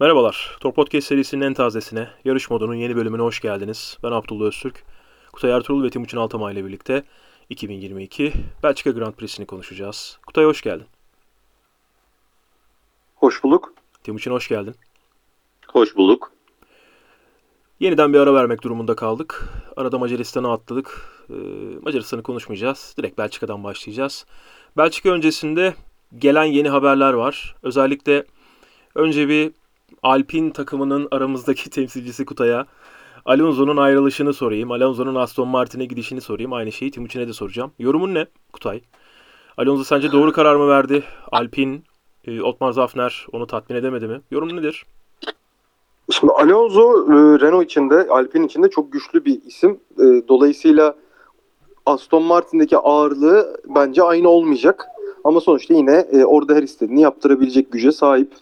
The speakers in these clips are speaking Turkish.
Merhabalar. Tor Podcast serisinin en tazesine, yarış modunun yeni bölümüne hoş geldiniz. Ben Abdullah Öztürk. Kutay Ertuğrul ve Timuçin Altamay ile birlikte 2022 Belçika Grand Prix'sini konuşacağız. Kutay hoş geldin. Hoş bulduk. Timuçin hoş geldin. Hoş bulduk. Yeniden bir ara vermek durumunda kaldık. Arada Macaristan'a atladık. Ee, Macaristan'ı konuşmayacağız. Direkt Belçika'dan başlayacağız. Belçika öncesinde gelen yeni haberler var. Özellikle önce bir Alpin takımının aramızdaki temsilcisi Kutay'a Alonso'nun ayrılışını sorayım. Alonso'nun Aston Martin'e gidişini sorayım. Aynı şeyi Timuçin'e de soracağım. Yorumun ne Kutay? Alonso sence doğru karar mı verdi? Alpin, e, Otmar Zafner onu tatmin edemedi mi? Yorum nedir? Şimdi Alonso e, Renault içinde, Alpine içinde çok güçlü bir isim. E, dolayısıyla Aston Martin'deki ağırlığı bence aynı olmayacak. Ama sonuçta yine e, orada her istediğini yaptırabilecek güce sahip.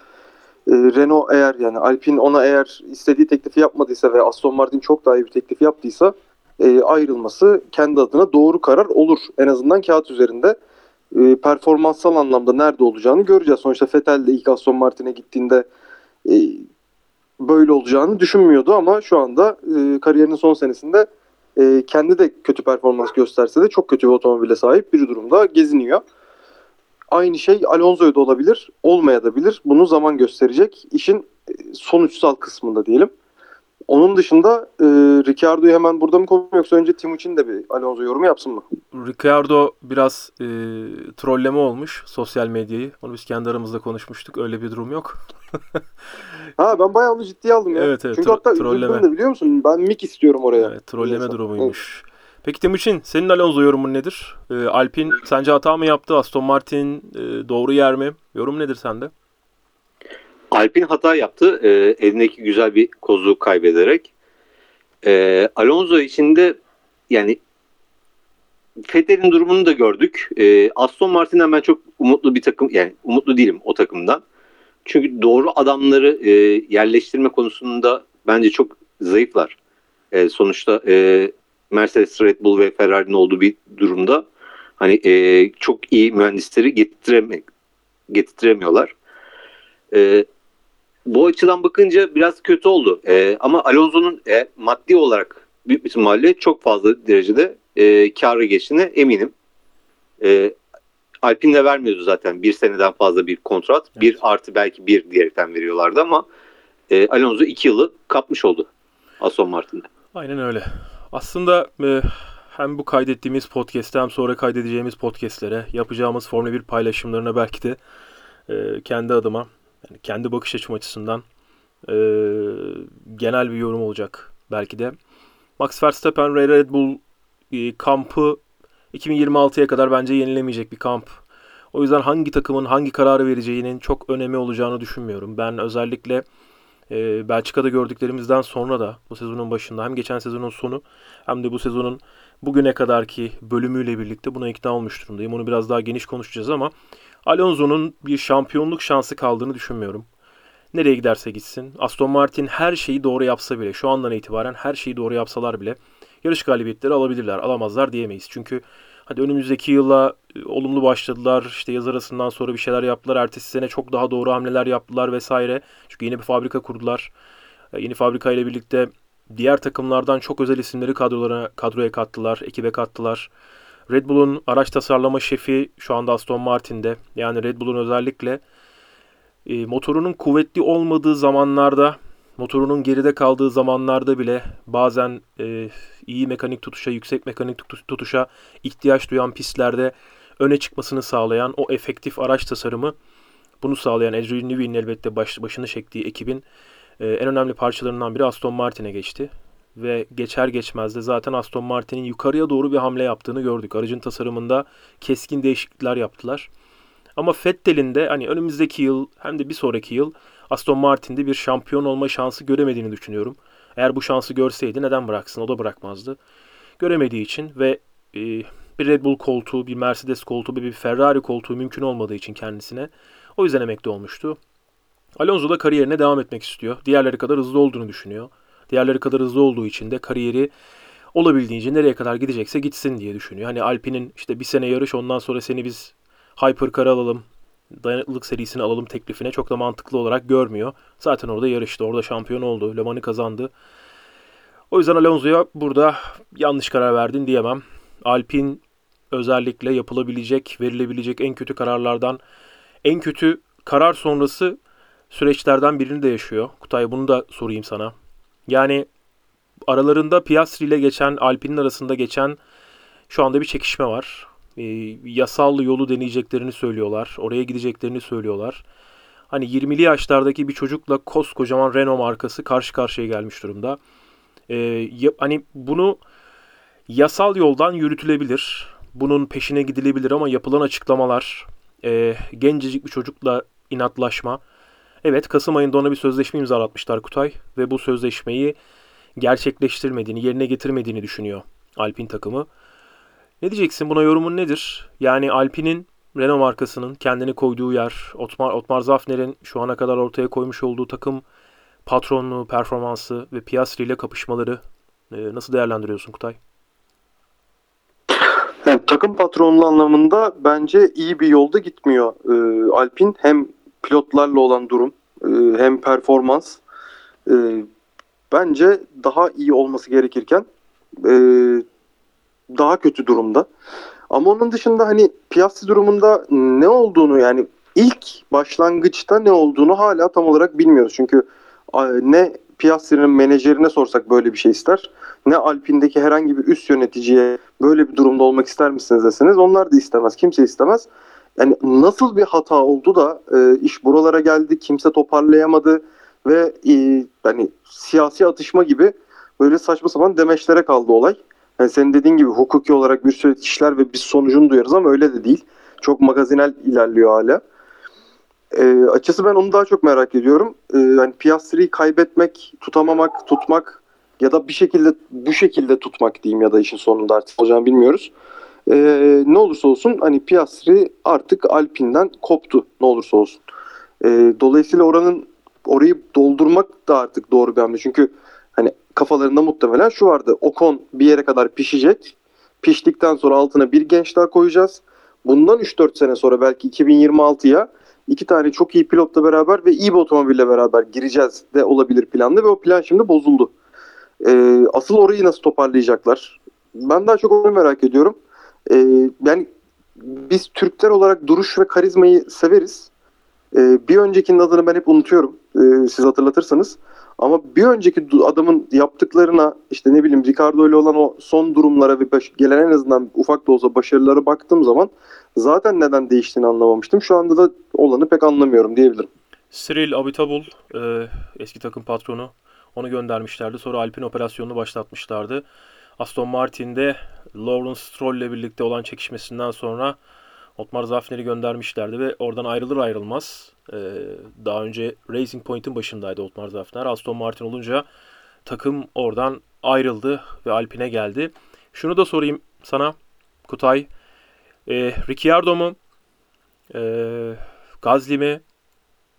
E, Renault eğer yani Alpine ona eğer istediği teklifi yapmadıysa ve Aston Martin çok daha iyi bir teklif yaptıysa e, ayrılması kendi adına doğru karar olur. En azından kağıt üzerinde e, performanssal anlamda nerede olacağını göreceğiz. Sonuçta Vettel de ilk Aston Martin'e gittiğinde e, böyle olacağını düşünmüyordu ama şu anda e, kariyerinin son senesinde e, kendi de kötü performans gösterse de çok kötü bir otomobile sahip bir durumda geziniyor. Aynı şey Alonso'ya da olabilir, olmayabilir. Bunu zaman gösterecek. İşin e, sonuçsal kısmında diyelim. Onun dışında e, Ricciardo'yu hemen burada mı konuşalım yoksa önce Timuçin de bir Alonso yorumu yapsın mı? Ricciardo biraz e, trolleme olmuş sosyal medyayı. Onu biz kendi aramızda konuşmuştuk. Öyle bir durum yok. ha ben bayağı onu ciddiye aldım ya. Evet, evet, Çünkü hatta trolleme. üzüldüm de biliyor musun? Ben mik istiyorum oraya. Evet, trolleme Neyse. durumuymuş. Peki Timuçin, senin Alonso yorumun nedir? E, Alpin sence hata mı yaptı? Aston Martin e, doğru yer mi? Yorum nedir sende? Alpin hata yaptı. E, elindeki güzel bir kozu kaybederek. E, Alonso için de yani Vettel'in durumunu da gördük. E, Aston Martin'den ben çok umutlu bir takım yani umutlu değilim o takımdan. Çünkü doğru adamları e, yerleştirme konusunda bence çok zayıflar. E, sonuçta e, Mercedes, Red Bull ve Ferrari'nin olduğu bir durumda hani e, çok iyi mühendisleri getireme, getiremiyorlar. E, bu açıdan bakınca biraz kötü oldu. E, ama Alonso'nun e, maddi olarak büyük bir ihtimalle çok fazla derecede e, karı geçtiğine eminim. E, Alpine de vermiyordu zaten bir seneden fazla bir kontrat. Evet. Bir artı belki bir diyerekten veriyorlardı ama e, Alonso iki yılı kapmış oldu Aston Martin'de. Aynen öyle. Aslında e, hem bu kaydettiğimiz podcast'te hem sonra kaydedeceğimiz podcast'lere yapacağımız Formula 1 paylaşımlarına belki de e, kendi adıma yani kendi bakış açım açısından e, genel bir yorum olacak belki de. Max Verstappen ve Red Bull e, kampı 2026'ya kadar bence yenilemeyecek bir kamp. O yüzden hangi takımın hangi kararı vereceğinin çok önemi olacağını düşünmüyorum. Ben özellikle e, Belçika'da gördüklerimizden sonra da bu sezonun başında hem geçen sezonun sonu hem de bu sezonun bugüne kadarki bölümüyle birlikte buna ikna olmuş durumdayım. Onu biraz daha geniş konuşacağız ama Alonso'nun bir şampiyonluk şansı kaldığını düşünmüyorum. Nereye giderse gitsin. Aston Martin her şeyi doğru yapsa bile, şu andan itibaren her şeyi doğru yapsalar bile yarış galibiyetleri alabilirler. Alamazlar diyemeyiz. Çünkü hadi önümüzdeki yıla e, olumlu başladılar. İşte yaz arasından sonra bir şeyler yaptılar. Ertesi sene çok daha doğru hamleler yaptılar vesaire. Çünkü yeni bir fabrika kurdular. E, Yeni fabrika ile birlikte diğer takımlardan çok özel isimleri kadrolara kadroya kattılar, ekibe kattılar. Red Bull'un araç tasarlama şefi şu anda Aston Martin'de. Yani Red Bull'un özellikle e, motorunun kuvvetli olmadığı zamanlarda, motorunun geride kaldığı zamanlarda bile bazen iyi mekanik tutuşa, yüksek mekanik tutu- tutuşa ihtiyaç duyan pistlerde öne çıkmasını sağlayan o efektif araç tasarımı bunu sağlayan Adrian Newey'nin elbette baş, başını çektiği ekibin e, en önemli parçalarından biri Aston Martin'e geçti. Ve geçer geçmez de zaten Aston Martin'in yukarıya doğru bir hamle yaptığını gördük. Aracın tasarımında keskin değişiklikler yaptılar. Ama Vettel'in de hani önümüzdeki yıl hem de bir sonraki yıl Aston Martin'de bir şampiyon olma şansı göremediğini düşünüyorum. Eğer bu şansı görseydi neden bıraksın? O da bırakmazdı. Göremediği için ve e, bir Red Bull koltuğu, bir Mercedes koltuğu, bir Ferrari koltuğu mümkün olmadığı için kendisine. O yüzden emekli olmuştu. Alonso da kariyerine devam etmek istiyor. Diğerleri kadar hızlı olduğunu düşünüyor. Diğerleri kadar hızlı olduğu için de kariyeri olabildiğince nereye kadar gidecekse gitsin diye düşünüyor. Hani Alpine'in işte bir sene yarış ondan sonra seni biz Hypercar'a alalım. Dayanıklılık serisini alalım teklifine çok da mantıklı olarak görmüyor. Zaten orada yarıştı. Orada şampiyon oldu. Le Mans'ı kazandı. O yüzden Alonso'ya burada yanlış karar verdin diyemem. Alpin özellikle yapılabilecek, verilebilecek en kötü kararlardan, en kötü karar sonrası süreçlerden birini de yaşıyor. Kutay bunu da sorayım sana. Yani aralarında Piastri ile geçen, Alpin'in arasında geçen şu anda bir çekişme var. E, yasal yolu deneyeceklerini söylüyorlar. Oraya gideceklerini söylüyorlar. Hani 20'li yaşlardaki bir çocukla koskocaman Renault markası karşı karşıya gelmiş durumda. E, ya, hani bunu yasal yoldan yürütülebilir. Bunun peşine gidilebilir ama yapılan açıklamalar, e, gencecik bir çocukla inatlaşma. Evet Kasım ayında ona bir sözleşme imzalatmışlar Kutay ve bu sözleşmeyi gerçekleştirmediğini, yerine getirmediğini düşünüyor Alpin takımı. Ne diyeceksin buna yorumun nedir? Yani Alpine'in Renault markasının kendini koyduğu yer, Otmar, Otmar Zafner'in şu ana kadar ortaya koymuş olduğu takım patronluğu, performansı ve Piastri ile kapışmaları e, nasıl değerlendiriyorsun Kutay? Yani takım patronluğu anlamında bence iyi bir yolda gitmiyor e, Alpin. Hem pilotlarla olan durum e, hem performans e, bence daha iyi olması gerekirken e, daha kötü durumda. Ama onun dışında hani Piastri durumunda ne olduğunu yani ilk başlangıçta ne olduğunu hala tam olarak bilmiyoruz. Çünkü ne Piastri'nin menajerine sorsak böyle bir şey ister. Ne Alpine'deki herhangi bir üst yöneticiye böyle bir durumda olmak ister misiniz deseniz onlar da istemez. Kimse istemez. Yani nasıl bir hata oldu da e, iş buralara geldi, kimse toparlayamadı ve e, hani siyasi atışma gibi böyle saçma sapan demeçlere kaldı olay. Yani senin dediğin gibi hukuki olarak bir sürü kişiler ve biz sonucunu duyarız ama öyle de değil. Çok magazinel ilerliyor hala. E, açısı ben onu daha çok merak ediyorum. E, yani Piastri'yi kaybetmek, tutamamak, tutmak ya da bir şekilde bu şekilde tutmak diyeyim ya da işin sonunda artık olacağını bilmiyoruz. E, ne olursa olsun hani Piastri artık Alpine'den koptu ne olursa olsun. E, dolayısıyla oranın orayı doldurmak da artık doğru bir hamle. Çünkü hani kafalarında muhtemelen şu vardı. Ocon bir yere kadar pişecek. Piştikten sonra altına bir genç daha koyacağız. Bundan 3-4 sene sonra belki 2026'ya iki tane çok iyi pilotla beraber ve iyi bir otomobille beraber gireceğiz de olabilir planda ve o plan şimdi bozuldu. Ee, asıl orayı nasıl toparlayacaklar? Ben daha çok onu merak ediyorum. Ee, yani biz Türkler olarak duruş ve karizmayı severiz. Ee, bir öncekinin adını ben hep unutuyorum. Ee, siz hatırlatırsanız. Ama bir önceki adamın yaptıklarına işte ne bileyim Ricardo ile olan o son durumlara ve gelen en azından ufak da olsa başarılara baktığım zaman zaten neden değiştiğini anlamamıştım. Şu anda da olanı pek anlamıyorum diyebilirim. Cyril Abitabul e, eski takım patronu onu göndermişlerdi. Sonra Alpine operasyonunu başlatmışlardı. Aston Martin'de Lawrence Stroll ile birlikte olan çekişmesinden sonra Otmar Zafner'i göndermişlerdi ve oradan ayrılır ayrılmaz e, daha önce Racing Point'in başındaydı Otmar Zafner. Aston Martin olunca takım oradan ayrıldı ve Alpine geldi. Şunu da sorayım sana Kutay. E, Ricciardo mu? E, Gazli mi?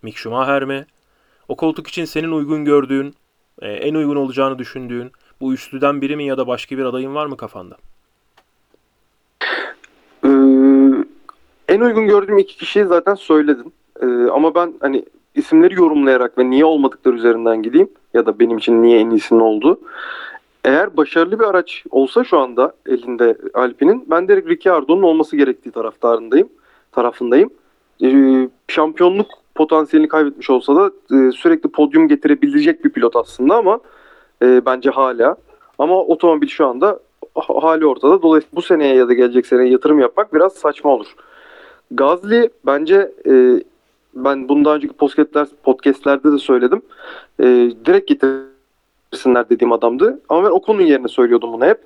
Mick Schumacher mi? O koltuk için senin uygun gördüğün, e, en uygun olacağını düşündüğün bu üçlüden biri mi ya da başka bir adayın var mı kafanda? En uygun gördüğüm iki kişiyi zaten söyledim. Ee, ama ben hani isimleri yorumlayarak ve niye olmadıkları üzerinden gideyim ya da benim için niye en iyisinin oldu. Eğer başarılı bir araç olsa şu anda elinde Alpine'in ben direkt Ricciardo'nun olması gerektiği taraftarındayım. Tarafındayım. Ee, şampiyonluk potansiyelini kaybetmiş olsa da e, sürekli podyum getirebilecek bir pilot aslında ama e, bence hala. Ama otomobil şu anda hali ortada. Dolayısıyla bu seneye ya da gelecek seneye yatırım yapmak biraz saçma olur. Gazli bence e, ben bundan önceki podcastler, podcastlerde de söyledim. E, direkt getirsinler dediğim adamdı. Ama ben Ocon'un yerine söylüyordum bunu hep.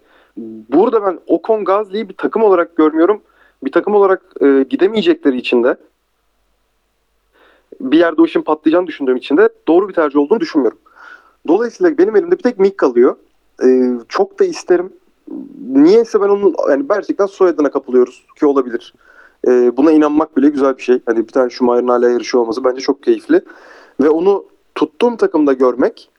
Burada ben Ocon Gazli'yi bir takım olarak görmüyorum. Bir takım olarak e, gidemeyecekleri için de bir yerde o işin patlayacağını düşündüğüm için de doğru bir tercih olduğunu düşünmüyorum. Dolayısıyla benim elimde bir tek Mick kalıyor. Ee, çok da isterim. Niyeyse ben onun yani gerçekten soyadına kapılıyoruz ki olabilir. Ee, buna inanmak bile güzel bir şey. Hani bir tane Schumacher'ın hala yarışıyor olması bence çok keyifli. Ve onu tuttuğum takımda görmek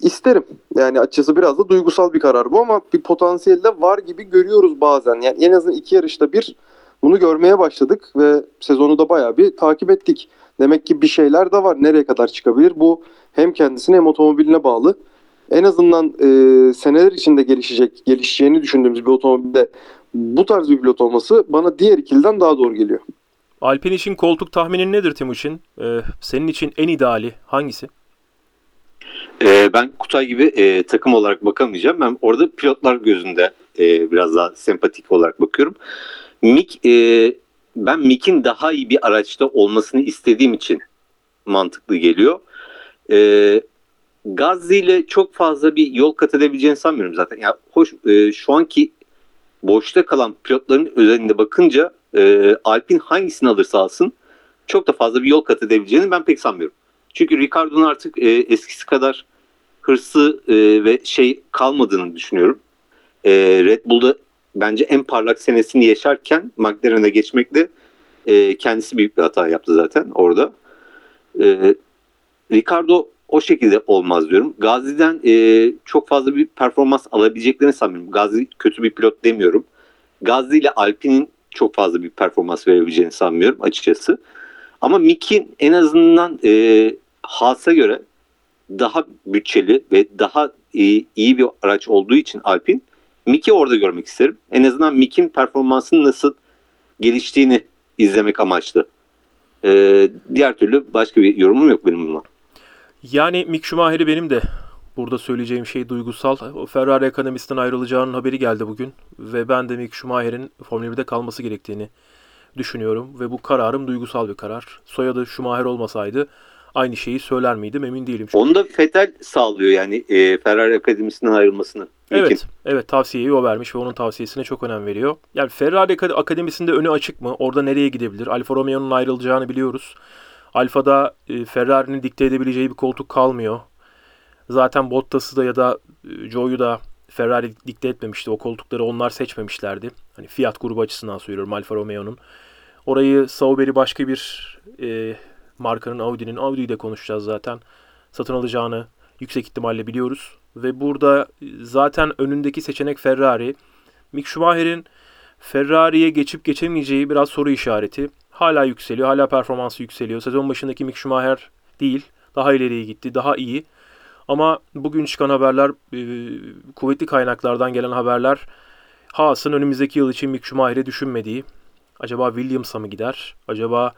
isterim. Yani açıkçası biraz da duygusal bir karar bu ama bir potansiyel de var gibi görüyoruz bazen. Yani en azından iki yarışta bir Bunu görmeye başladık ve sezonu da bayağı bir takip ettik. Demek ki bir şeyler de var. Nereye kadar çıkabilir? Bu hem kendisine hem otomobiline bağlı. En azından e, seneler içinde gelişecek, gelişeceğini düşündüğümüz bir otomobilde bu tarz bir pilot olması bana diğer ikiliden daha doğru geliyor. Alpine için koltuk tahminin nedir Timuçin? Ee, senin için en ideali hangisi? Ee, ben Kutay gibi e, takım olarak bakamayacağım. Ben orada pilotlar gözünde e, biraz daha sempatik olarak bakıyorum. Mick, e, ben Mick'in daha iyi bir araçta olmasını istediğim için mantıklı geliyor. E, Gazze ile çok fazla bir yol kat edebileceğini sanmıyorum zaten. Ya hoş e, şu anki boşta kalan pilotların özelinde bakınca e, Alpine hangisini alırsa alsın çok da fazla bir yol kat edebileceğini ben pek sanmıyorum. Çünkü Ricardo'nun artık e, eskisi kadar hırsı e, ve şey kalmadığını düşünüyorum. E, Red Bull'da bence en parlak senesini yaşarken McLaren'e geçmekle e, kendisi büyük bir hata yaptı zaten orada. E, Ricardo o şekilde olmaz diyorum. Gazi'den e, çok fazla bir performans alabileceklerini sanmıyorum. Gazi kötü bir pilot demiyorum. Gazi ile Alpine'in çok fazla bir performans verebileceğini sanmıyorum açıkçası. Ama Mick'in en azından e, Haas'a göre daha bütçeli ve daha iyi, iyi bir araç olduğu için Alpine Mick'i orada görmek isterim. En azından Mick'in performansının nasıl geliştiğini izlemek amaçlı. E, diğer türlü başka bir yorumum yok benim buna. Yani Mick Schumacher'i benim de burada söyleyeceğim şey duygusal. O Ferrari Akademisi'nden ayrılacağının haberi geldi bugün. Ve ben de Mick Schumacher'in Formula 1'de kalması gerektiğini düşünüyorum. Ve bu kararım duygusal bir karar. Soyadı Schumacher olmasaydı aynı şeyi söyler miydim emin değilim. Çünkü... Onu da Vettel sağlıyor yani e, Ferrari Akademisi'nden ayrılmasını. Evet, Mick'in. evet tavsiyeyi o vermiş ve onun tavsiyesine çok önem veriyor. Yani Ferrari Akad- Akademisi'nde önü açık mı? Orada nereye gidebilir? Alfa Romeo'nun ayrılacağını biliyoruz. Alfa'da e, Ferrari'nin dikte edebileceği bir koltuk kalmıyor. Zaten Bottas'ı da ya da e, Joe'yu da Ferrari dikte etmemişti. O koltukları onlar seçmemişlerdi. Hani Fiat grubu açısından söylüyorum Alfa Romeo'nun. Orayı Sauber'i başka bir e, markanın Audi'nin Audi'yi de konuşacağız zaten. Satın alacağını yüksek ihtimalle biliyoruz. Ve burada zaten önündeki seçenek Ferrari. Mick Schumacher'in Ferrari'ye geçip geçemeyeceği biraz soru işareti. Hala yükseliyor, hala performansı yükseliyor. Sezon başındaki Mick Schumacher değil. Daha ileriye gitti, daha iyi. Ama bugün çıkan haberler, e, kuvvetli kaynaklardan gelen haberler Haas'ın önümüzdeki yıl için Mick Schumacher'i düşünmediği. Acaba Williams'a mı gider? Acaba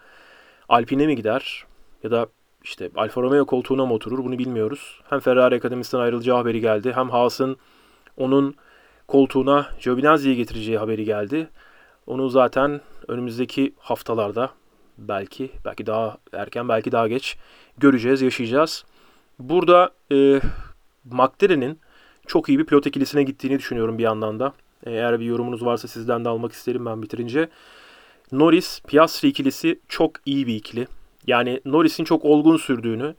Alpine mi gider? Ya da işte Alfa Romeo koltuğuna mı oturur bunu bilmiyoruz. Hem Ferrari Akademisi'nden ayrılacağı haberi geldi. Hem Haas'ın onun koltuğuna Giovinazzi'yi getireceği haberi geldi. Onu zaten önümüzdeki haftalarda belki belki daha erken belki daha geç göreceğiz, yaşayacağız. Burada e, McLaren'in çok iyi bir pilot ikilisine gittiğini düşünüyorum bir yandan da. Eğer bir yorumunuz varsa sizden de almak isterim ben bitirince. Norris, Piastri ikilisi çok iyi bir ikili. Yani Norris'in çok olgun sürdüğünü,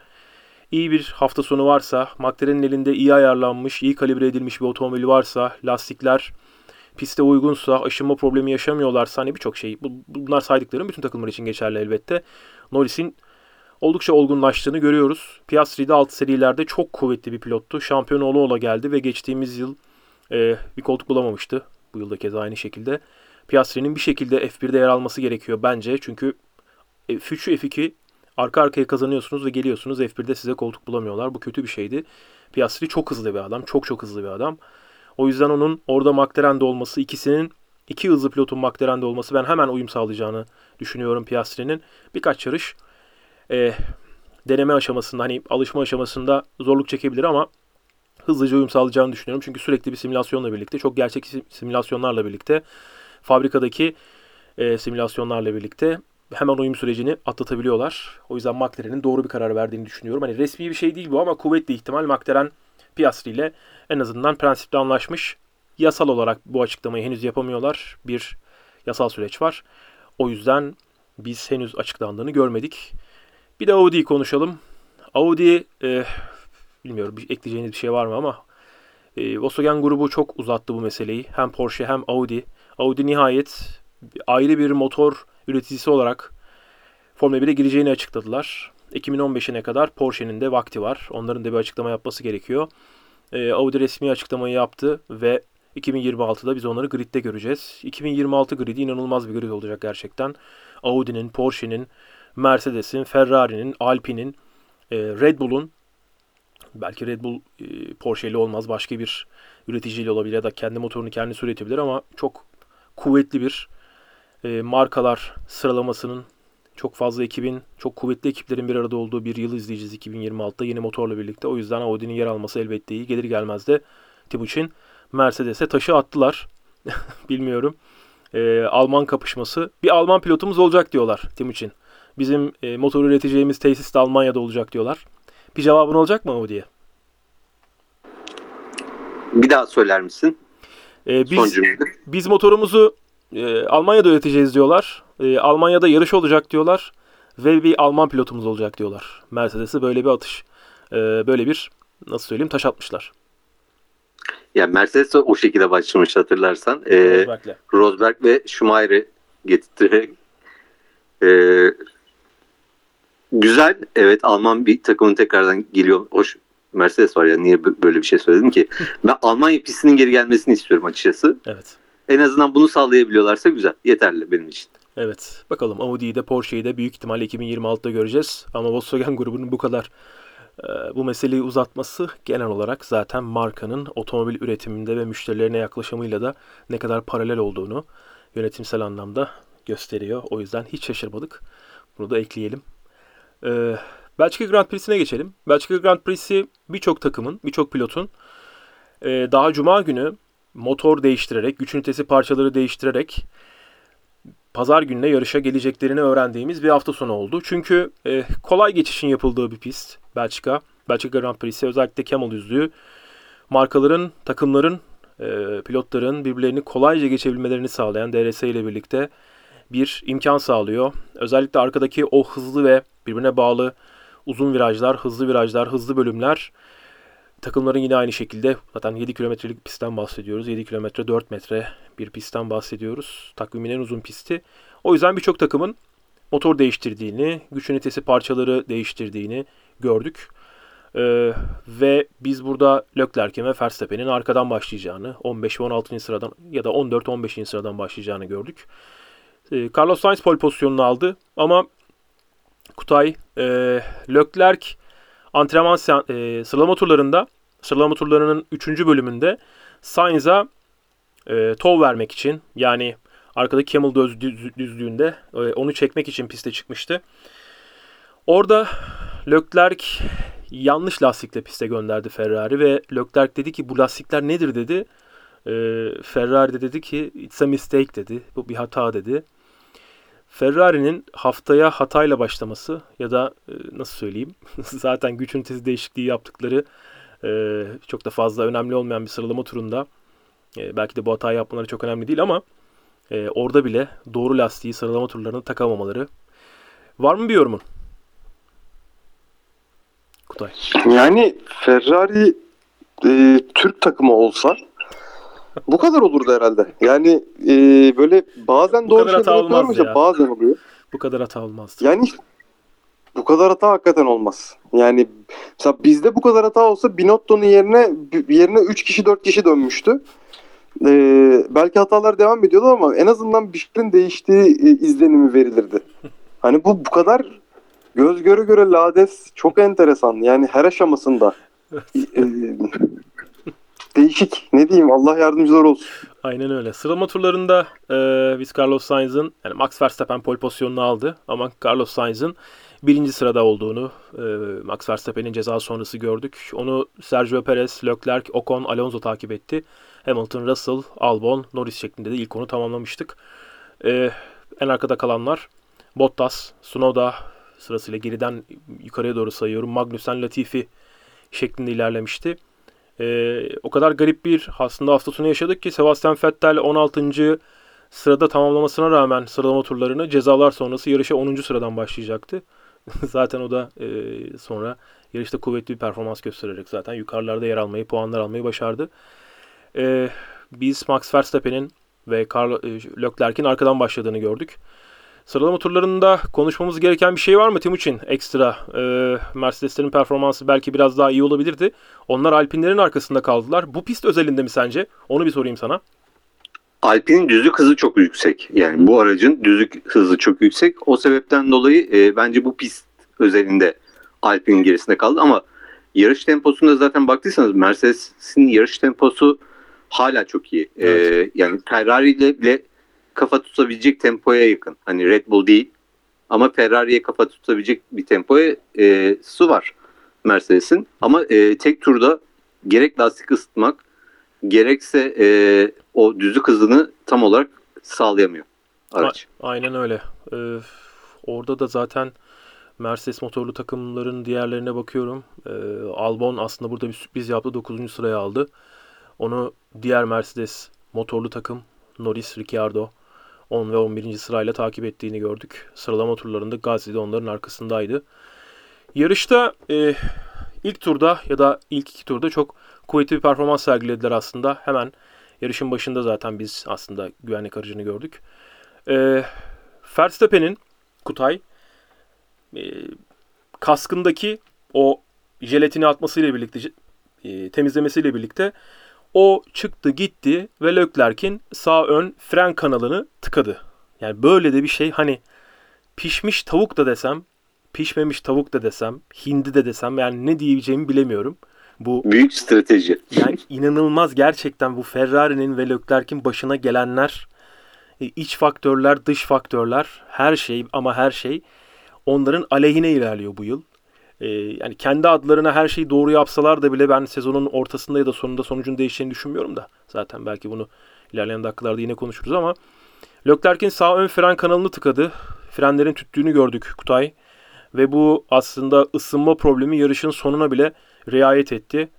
iyi bir hafta sonu varsa, McLaren'in elinde iyi ayarlanmış, iyi kalibre edilmiş bir otomobili varsa, lastikler piste uygunsa, aşınma problemi yaşamıyorlarsa hani birçok şey. Bunlar saydıklarım bütün takımlar için geçerli elbette. Norris'in oldukça olgunlaştığını görüyoruz. Piastri'de alt serilerde çok kuvvetli bir pilottu. Şampiyon ola ola geldi ve geçtiğimiz yıl e, bir koltuk bulamamıştı. Bu yılda kez aynı şekilde. Piastri'nin bir şekilde F1'de yer alması gerekiyor bence. Çünkü F3'ü F2 arka arkaya kazanıyorsunuz ve geliyorsunuz F1'de size koltuk bulamıyorlar. Bu kötü bir şeydi. Piastri çok hızlı bir adam. Çok çok hızlı bir adam. O yüzden onun orada McLaren'de olması, ikisinin iki hızlı pilotun McLaren'de olması ben hemen uyum sağlayacağını düşünüyorum Piastri'nin. Birkaç yarış e, deneme aşamasında hani alışma aşamasında zorluk çekebilir ama hızlıca uyum sağlayacağını düşünüyorum. Çünkü sürekli bir simülasyonla birlikte, çok gerçek simülasyonlarla birlikte, fabrikadaki e, simülasyonlarla birlikte hemen uyum sürecini atlatabiliyorlar. O yüzden McLaren'in doğru bir karar verdiğini düşünüyorum. Hani resmi bir şey değil bu ama kuvvetli ihtimal McLaren Piastri ile en azından prensipte anlaşmış. Yasal olarak bu açıklamayı henüz yapamıyorlar. Bir yasal süreç var. O yüzden biz henüz açıklandığını görmedik. Bir de Audi'yi konuşalım. Audi e, bilmiyorum ekleyeceğiniz bir şey var mı ama e, Volkswagen grubu çok uzattı bu meseleyi. Hem Porsche hem Audi. Audi nihayet ayrı bir motor üreticisi olarak Formula 1'e gireceğini açıkladılar. 2015'ine kadar Porsche'nin de vakti var. Onların da bir açıklama yapması gerekiyor. E, Audi resmi açıklamayı yaptı ve 2026'da biz onları gridde göreceğiz. 2026 gridi inanılmaz bir grid olacak gerçekten. Audi'nin, Porsche'nin, Mercedes'in, Ferrari'nin, Alpine'in, e, Red Bull'un belki Red Bull e, Porsche ile olmaz başka bir üreticiyle olabilir ya da kendi motorunu kendisi üretebilir ama çok kuvvetli bir e, markalar sıralamasının çok fazla ekibin, çok kuvvetli ekiplerin bir arada olduğu bir yıl izleyeceğiz 2026'da yeni motorla birlikte. O yüzden Audi'nin yer alması elbette iyi. Gelir gelmez de Timuçin Mercedes'e taşı attılar. Bilmiyorum. E, Alman kapışması. Bir Alman pilotumuz olacak diyorlar Timuçin. Bizim e, motor üreteceğimiz tesis de Almanya'da olacak diyorlar. Bir cevabın olacak mı Audi'ye? Bir daha söyler misin? E, Son biz, biz motorumuzu e, Almanya'da üreteceğiz diyorlar. E, Almanya'da yarış olacak diyorlar. Ve bir Alman pilotumuz olacak diyorlar. Mercedes'e böyle bir atış. e, böyle bir nasıl söyleyeyim taş atmışlar. Yani Mercedes de o şekilde başlamış hatırlarsan. Ee, Rosberg'le. Rosberg ve Schumacher'i getirterek e, güzel evet Alman bir takımın tekrardan geliyor. Hoş Mercedes var ya niye bö- böyle bir şey söyledim ki? Ben Almanya pistinin geri gelmesini istiyorum açıkçası. Evet. En azından bunu sağlayabiliyorlarsa güzel. Yeterli benim için. Evet. Bakalım Audi'yi de Porsche'yi de büyük ihtimalle 2026'da göreceğiz. Ama Volkswagen grubunun bu kadar e, bu meseleyi uzatması genel olarak zaten markanın otomobil üretiminde ve müşterilerine yaklaşımıyla da ne kadar paralel olduğunu yönetimsel anlamda gösteriyor. O yüzden hiç şaşırmadık. Bunu da ekleyelim. E, Belçika Grand Prix'sine geçelim. Belçika Grand Prix'si birçok takımın, birçok pilotun e, daha cuma günü motor değiştirerek, güç ünitesi parçaları değiştirerek pazar gününe yarışa geleceklerini öğrendiğimiz bir hafta sonu oldu. Çünkü e, kolay geçişin yapıldığı bir pist Belçika. Belçika Grand Prix'si özellikle Camel düzlüğü markaların, takımların, e, pilotların birbirlerini kolayca geçebilmelerini sağlayan DRS ile birlikte bir imkan sağlıyor. Özellikle arkadaki o hızlı ve birbirine bağlı uzun virajlar, hızlı virajlar, hızlı bölümler takımların yine aynı şekilde zaten 7 kilometrelik pistten bahsediyoruz. 7 kilometre 4 metre bir pistten bahsediyoruz. Takvimin en uzun pisti. O yüzden birçok takımın motor değiştirdiğini, güç ünitesi parçaları değiştirdiğini gördük. Ee, ve biz burada Leclerc'in ve Verstappen'in arkadan başlayacağını, 15 ve 16. sıradan ya da 14-15. sıradan başlayacağını gördük. Ee, Carlos Sainz pole pozisyonunu aldı ama Kutay, e, Leclerc antrenman e, sıralama turlarında, sıralama turlarının 3. bölümünde Sainz'a e, tov vermek için yani arkadaki Camel düz, düz- düzlüğünde e, onu çekmek için piste çıkmıştı. Orada Leclerc yanlış lastikle piste gönderdi Ferrari ve Leclerc dedi ki bu lastikler nedir dedi. E, Ferrari de dedi ki it's a mistake dedi. Bu bir hata dedi. Ferrari'nin haftaya hatayla başlaması ya da e, nasıl söyleyeyim zaten güç ünitesi değişikliği yaptıkları e, çok da fazla önemli olmayan bir sıralama turunda e, belki de bu hatayı yapmaları çok önemli değil ama orada bile doğru lastiği sıralama turlarına takamamaları. Var mı bir yorumun? Kutay. Yani Ferrari e, Türk takımı olsa bu kadar olurdu herhalde. Yani e, böyle bazen Bu doğru şeyler ya. bazen oluyor. Bu kadar hata olmazdı. Yani bu kadar hata hakikaten olmaz. Yani mesela bizde bu kadar hata olsa Binotto'nun yerine yerine 3 kişi 4 kişi dönmüştü. Ee, belki hatalar devam ediyordu ama en azından bir şeylerin değiştiği e, izlenimi verilirdi. Hani bu bu kadar göz göre göre lades çok enteresan. Yani her aşamasında. Ee, değişik. Ne diyeyim Allah yardımcılar olsun. Aynen öyle. Sıralama turlarında e, biz Carlos Sainz'ın yani Max Verstappen pole pozisyonunu aldı ama Carlos Sainz'ın birinci sırada olduğunu e, Max Verstappen'in ceza sonrası gördük. Onu Sergio Perez, Leclerc, Ocon, Alonso takip etti. Hamilton, Russell, Albon, Norris şeklinde de ilk onu tamamlamıştık. E, en arkada kalanlar Bottas, Tsunoda sırasıyla geriden yukarıya doğru sayıyorum. Magnussen, Latifi şeklinde ilerlemişti. Ee, o kadar garip bir aslında hafta sonu yaşadık ki Sebastian Vettel 16. sırada tamamlamasına rağmen sıralama turlarını cezalar sonrası yarışa 10. sıradan başlayacaktı. zaten o da e, sonra yarışta kuvvetli bir performans göstererek zaten yukarılarda yer almayı, puanlar almayı başardı. Ee, biz Max Verstappen'in ve Carlo, e, Leclerc'in arkadan başladığını gördük. Sıralama turlarında konuşmamız gereken bir şey var mı Timuçin? Ekstra. Ee, Mercedeslerin performansı belki biraz daha iyi olabilirdi. Onlar Alpinlerin arkasında kaldılar. Bu pist özelinde mi sence? Onu bir sorayım sana. Alpine'in düzlük hızı çok yüksek. Yani bu aracın düzlük hızı çok yüksek. O sebepten dolayı e, bence bu pist özelinde Alpine'in gerisinde kaldı ama yarış temposunda zaten baktıysanız Mercedes'in yarış temposu hala çok iyi. E, Evet. yani Ferrari ile bile kafa tutabilecek tempoya yakın. Hani Red Bull değil ama Ferrari'ye kafa tutabilecek bir tempoya e, su var Mercedes'in. Ama e, tek turda gerek lastik ısıtmak gerekse e, o düzlük hızını tam olarak sağlayamıyor araç. Aynen öyle. Ee, orada da zaten Mercedes motorlu takımların diğerlerine bakıyorum. Ee, Albon aslında burada bir sürpriz yaptı. 9. sıraya aldı. Onu diğer Mercedes motorlu takım Norris, Ricciardo 10 ve 11. sırayla takip ettiğini gördük. Sıralama turlarında Gasly de onların arkasındaydı. Yarışta e, ilk turda ya da ilk iki turda çok kuvvetli bir performans sergilediler aslında. Hemen yarışın başında zaten biz aslında güvenlik aracını gördük. E, Verstappen'in Kutay e, kaskındaki o jelatini atmasıyla birlikte e, temizlemesiyle birlikte o çıktı gitti ve Leclerc'in sağ ön fren kanalını tıkadı. Yani böyle de bir şey hani pişmiş tavuk da desem, pişmemiş tavuk da desem, hindi de desem yani ne diyeceğimi bilemiyorum. Bu Büyük strateji. yani inanılmaz gerçekten bu Ferrari'nin ve Leclerc'in başına gelenler e, iç faktörler, dış faktörler, her şey ama her şey onların aleyhine ilerliyor bu yıl. E, yani kendi adlarına her şeyi doğru yapsalar da bile ben sezonun ortasında ya da sonunda sonucun değişeceğini düşünmüyorum da. Zaten belki bunu ilerleyen dakikalarda yine konuşuruz ama Leclerc'in sağ ön fren kanalını tıkadı. Frenlerin tüttüğünü gördük Kutay. Ve bu aslında ısınma problemi yarışın sonuna bile riayet etti.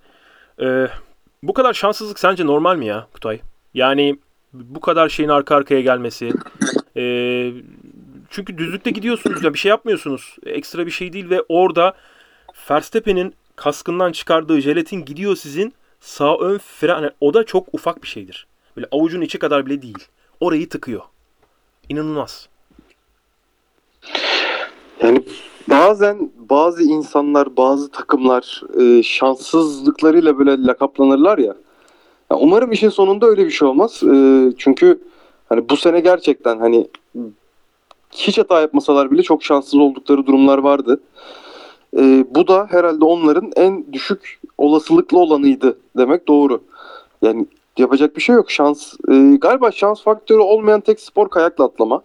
Ee, bu kadar şanssızlık sence normal mi ya Kutay? Yani bu kadar şeyin arka arkaya gelmesi. Ee, çünkü düzlükte gidiyorsunuz ya bir şey yapmıyorsunuz. Ekstra bir şey değil ve orada Verstappen'in kaskından çıkardığı jelatin gidiyor sizin sağ ön fren. yani o da çok ufak bir şeydir. Böyle avucun içi kadar bile değil. Orayı tıkıyor. İnanılmaz. Yani bazen bazı insanlar, bazı takımlar e, şanssızlıklarıyla böyle lakaplanırlar ya. Ya umarım işin sonunda öyle bir şey olmaz. E, çünkü hani bu sene gerçekten hani hiç hata yapmasalar bile çok şanssız oldukları durumlar vardı. E, bu da herhalde onların en düşük olasılıklı olanıydı demek doğru. Yani yapacak bir şey yok. Şans e, galiba şans faktörü olmayan tek spor kayakla atlama.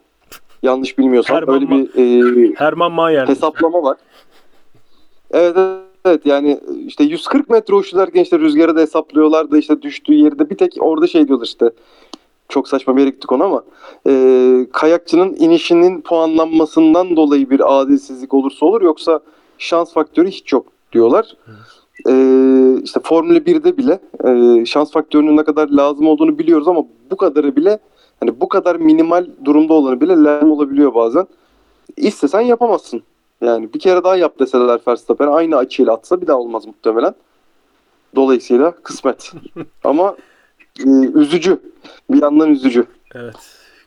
Yanlış bilmiyorsam Herman öyle bir e, Herman Mayer. hesaplama var. Evet evet yani işte 140 metre uçtularken işte rüzgarı da hesaplıyorlar da işte düştüğü yerde bir tek orada şey diyorlar işte çok saçma bir yere gittik ona ama e, kayakçının inişinin puanlanmasından dolayı bir adilsizlik olursa olur yoksa şans faktörü hiç yok diyorlar. E, işte Formula 1'de bile e, şans faktörünün ne kadar lazım olduğunu biliyoruz ama bu kadarı bile hani bu kadar minimal durumda olanı bile lazım olabiliyor bazen. İstesen yapamazsın. Yani bir kere daha yap deseler Verstappen aynı açıyla atsa bir daha olmaz muhtemelen. Dolayısıyla kısmet. Ama e, üzücü. Bir yandan üzücü. Evet.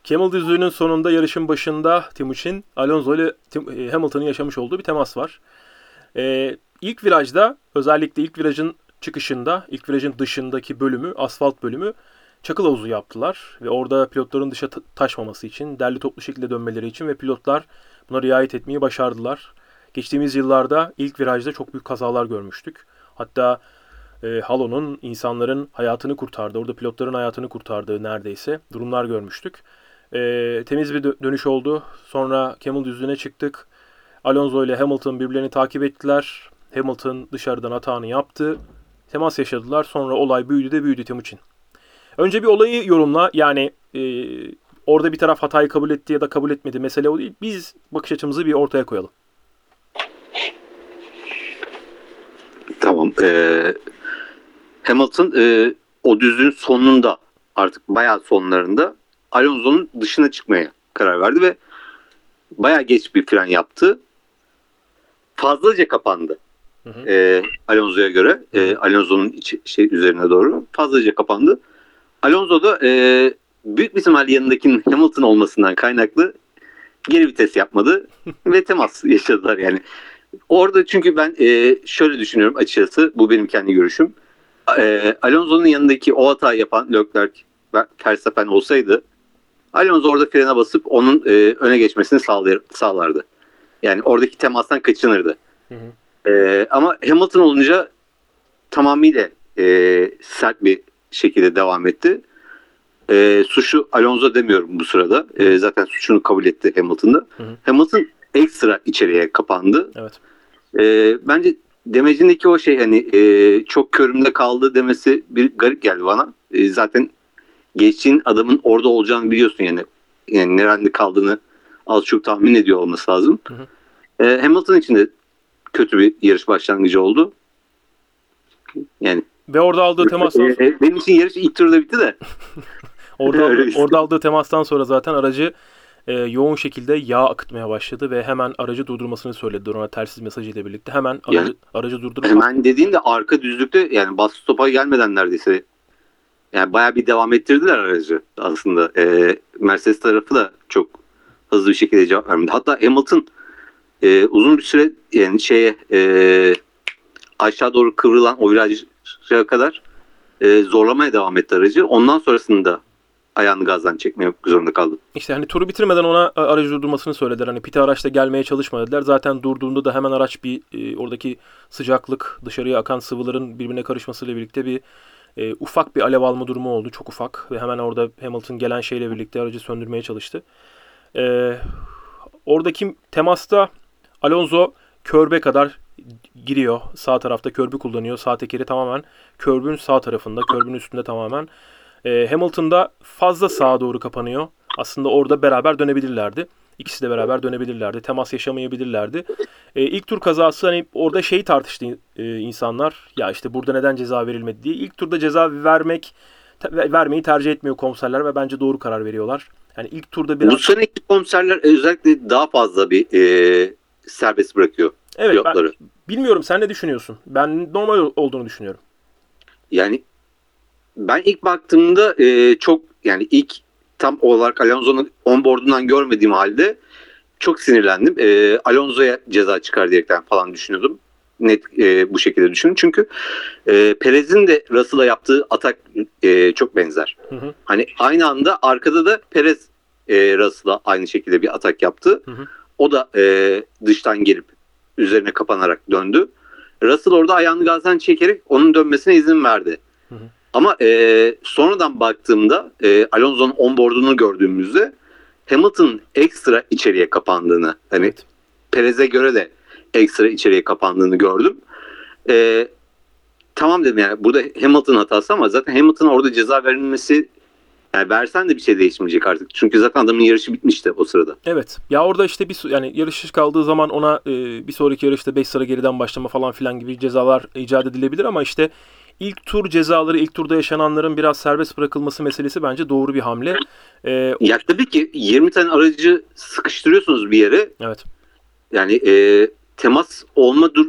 Camel düzlüğünün sonunda yarışın başında Timuçin Alonso ile e, Hamilton'ın yaşamış olduğu bir temas var. Ee, ilk virajda özellikle ilk virajın çıkışında, ilk virajın dışındaki bölümü, asfalt bölümü çakıl havuzu yaptılar. Ve orada pilotların dışa ta- taşmaması için, derli toplu şekilde dönmeleri için ve pilotlar buna riayet etmeyi başardılar. Geçtiğimiz yıllarda ilk virajda çok büyük kazalar görmüştük. Hatta e, Halo'nun insanların hayatını kurtardığı, orada pilotların hayatını kurtardığı neredeyse durumlar görmüştük. E, temiz bir dö- dönüş oldu. Sonra Camel düzlüğüne çıktık. Alonso ile Hamilton birbirlerini takip ettiler. Hamilton dışarıdan hatağını yaptı. Temas yaşadılar. Sonra olay büyüdü de büyüdü Timuçin. Önce bir olayı yorumla. Yani e, orada bir taraf hatayı kabul etti ya da kabul etmedi. Mesele o değil. Biz bakış açımızı bir ortaya koyalım. Tamam. Ee, Hamilton e, o düzlüğün sonunda artık bayağı sonlarında Alonso'nun dışına çıkmaya karar verdi ve bayağı geç bir fren yaptı. Fazlaca kapandı. Hı hı. Ee, Alonso'ya göre. E, Alonso'nun şey üzerine doğru fazlaca kapandı. Alonso da e, büyük bir ihtimal yanındakinin Hamilton olmasından kaynaklı geri vites yapmadı ve temas yaşadılar yani. Orada çünkü ben e, şöyle düşünüyorum açıkçası bu benim kendi görüşüm. E, Alonso'nun yanındaki o hatayı yapan Leclerc ve Verstappen olsaydı Alonso orada frene basıp onun e, öne geçmesini sağlar, sağlardı. Yani oradaki temastan kaçınırdı. Hı hı. E, ama Hamilton olunca tamamıyla e, sert bir şekilde devam etti. E, suçu Alonso demiyorum bu sırada. E, zaten suçunu kabul etti Hamilton'da. Hı hı. Hamilton ekstra içeriye kapandı. Evet. E, bence demecindeki o şey hani e, çok körümde kaldı demesi bir garip geldi bana. E, zaten geçtiğin adamın orada olacağını biliyorsun yani. Yani nerede kaldığını az çok tahmin ediyor olması lazım. Hı hı. E, Hamilton için de kötü bir yarış başlangıcı oldu. Yani Ve orada aldığı temastan e, e, benim için yarış ilk turda bitti de. orada orada aldığı temastan sonra zaten aracı e, yoğun şekilde yağ akıtmaya başladı ve hemen aracı durdurmasını söylediler ona telsiz mesajı ile birlikte. Hemen aracı, Yani- aracı durdurup Hemen dediğinde arka düzlükte yani bas stopa gelmeden neredeyse yani bayağı bir devam ettirdiler aracı aslında. E, Mercedes tarafı da çok hızlı bir şekilde cevap vermedi. Hatta Hamilton e, uzun bir süre yani şeye e, aşağı doğru kıvrılan o viraja kadar e, zorlamaya devam etti aracı. Ondan sonrasında ayağını gazdan çekmeye zorunda kaldı. İşte hani turu bitirmeden ona a- aracı durdurmasını söylediler. Hani piti araçta gelmeye çalışma dediler. Zaten durduğunda da hemen araç bir e, oradaki sıcaklık, dışarıya akan sıvıların birbirine karışmasıyla birlikte bir e, ufak bir alev alma durumu oldu. Çok ufak ve hemen orada Hamilton gelen şeyle birlikte aracı söndürmeye çalıştı. E, oradaki temasta Alonso körbe kadar giriyor. Sağ tarafta körbü kullanıyor. Sağ tekeri tamamen körbün sağ tarafında, körbün üstünde tamamen. E, Hamilton'da fazla sağa doğru kapanıyor. Aslında orada beraber dönebilirlerdi. İkisi de beraber dönebilirlerdi. Temas yaşamayabilirlerdi. E, ilk tur kazası hani orada şeyi tartıştı e, insanlar. Ya işte burada neden ceza verilmedi diye. İlk turda ceza vermek te- vermeyi tercih etmiyor komiserler ve bence doğru karar veriyorlar. Yani ilk turda biraz Bu seneki komiserler özellikle daha fazla bir e, serbest bırakıyor evet ben bilmiyorum sen ne düşünüyorsun? Ben normal olduğunu düşünüyorum. Yani ben ilk baktığımda e, çok yani ilk tam olarak Alonso'nun onboardundan görmediğim halde çok sinirlendim. E, Alonso'ya ceza çıkar diyerekten falan düşünüyordum. Net e, bu şekilde düşünün. Çünkü e, Perez'in de Russell'a yaptığı atak e, çok benzer. Hı hı. Hani aynı anda arkada da Perez e, Russell'a aynı şekilde bir atak yaptı. Hı hı. O da e, dıştan gelip üzerine kapanarak döndü. Russell orada ayağını gazdan çekerek onun dönmesine izin verdi. Hı hı. Ama e, sonradan baktığımda e, Alonso'nun onboardunu gördüğümüzde Hamilton ekstra içeriye kapandığını hani Evet. Perez'e göre de ekstra içeriye kapandığını gördüm. E, tamam dedim yani burada Hamilton hatası ama zaten Hamilton'a orada ceza verilmesi yani versen de bir şey değişmeyecek artık. Çünkü zaten adamın yarışı bitmişti o sırada. Evet. Ya orada işte bir yani yarış kaldığı zaman ona e, bir sonraki yarışta 5 sıra geriden başlama falan filan gibi cezalar icat edilebilir ama işte ilk tur cezaları, ilk turda yaşananların biraz serbest bırakılması meselesi bence doğru bir hamle. E, Ya tabii ki 20 tane aracı sıkıştırıyorsunuz bir yere. evet. Yani e, temas olma dur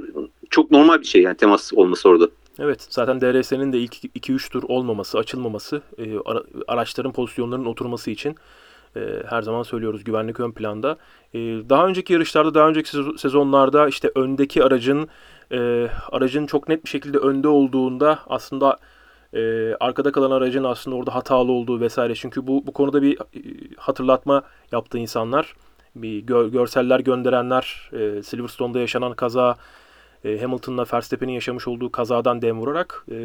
çok normal bir şey yani temas olması orada. Evet. Zaten DRS'nin de ilk 2-3 tur olmaması, açılmaması, e, ara- araçların pozisyonlarının oturması için e, her zaman söylüyoruz güvenlik ön planda. E, daha önceki yarışlarda, daha önceki sez- sezonlarda işte öndeki aracın e, aracın çok net bir şekilde önde olduğunda aslında e, arkada kalan aracın aslında orada hatalı olduğu vesaire. Çünkü bu bu konuda bir e, hatırlatma yaptı insanlar. Bir gö- görseller gönderenler e, Silverstone'da yaşanan kaza e, Hamilton'la Verstappen'in yaşamış olduğu kazadan dem vurarak e,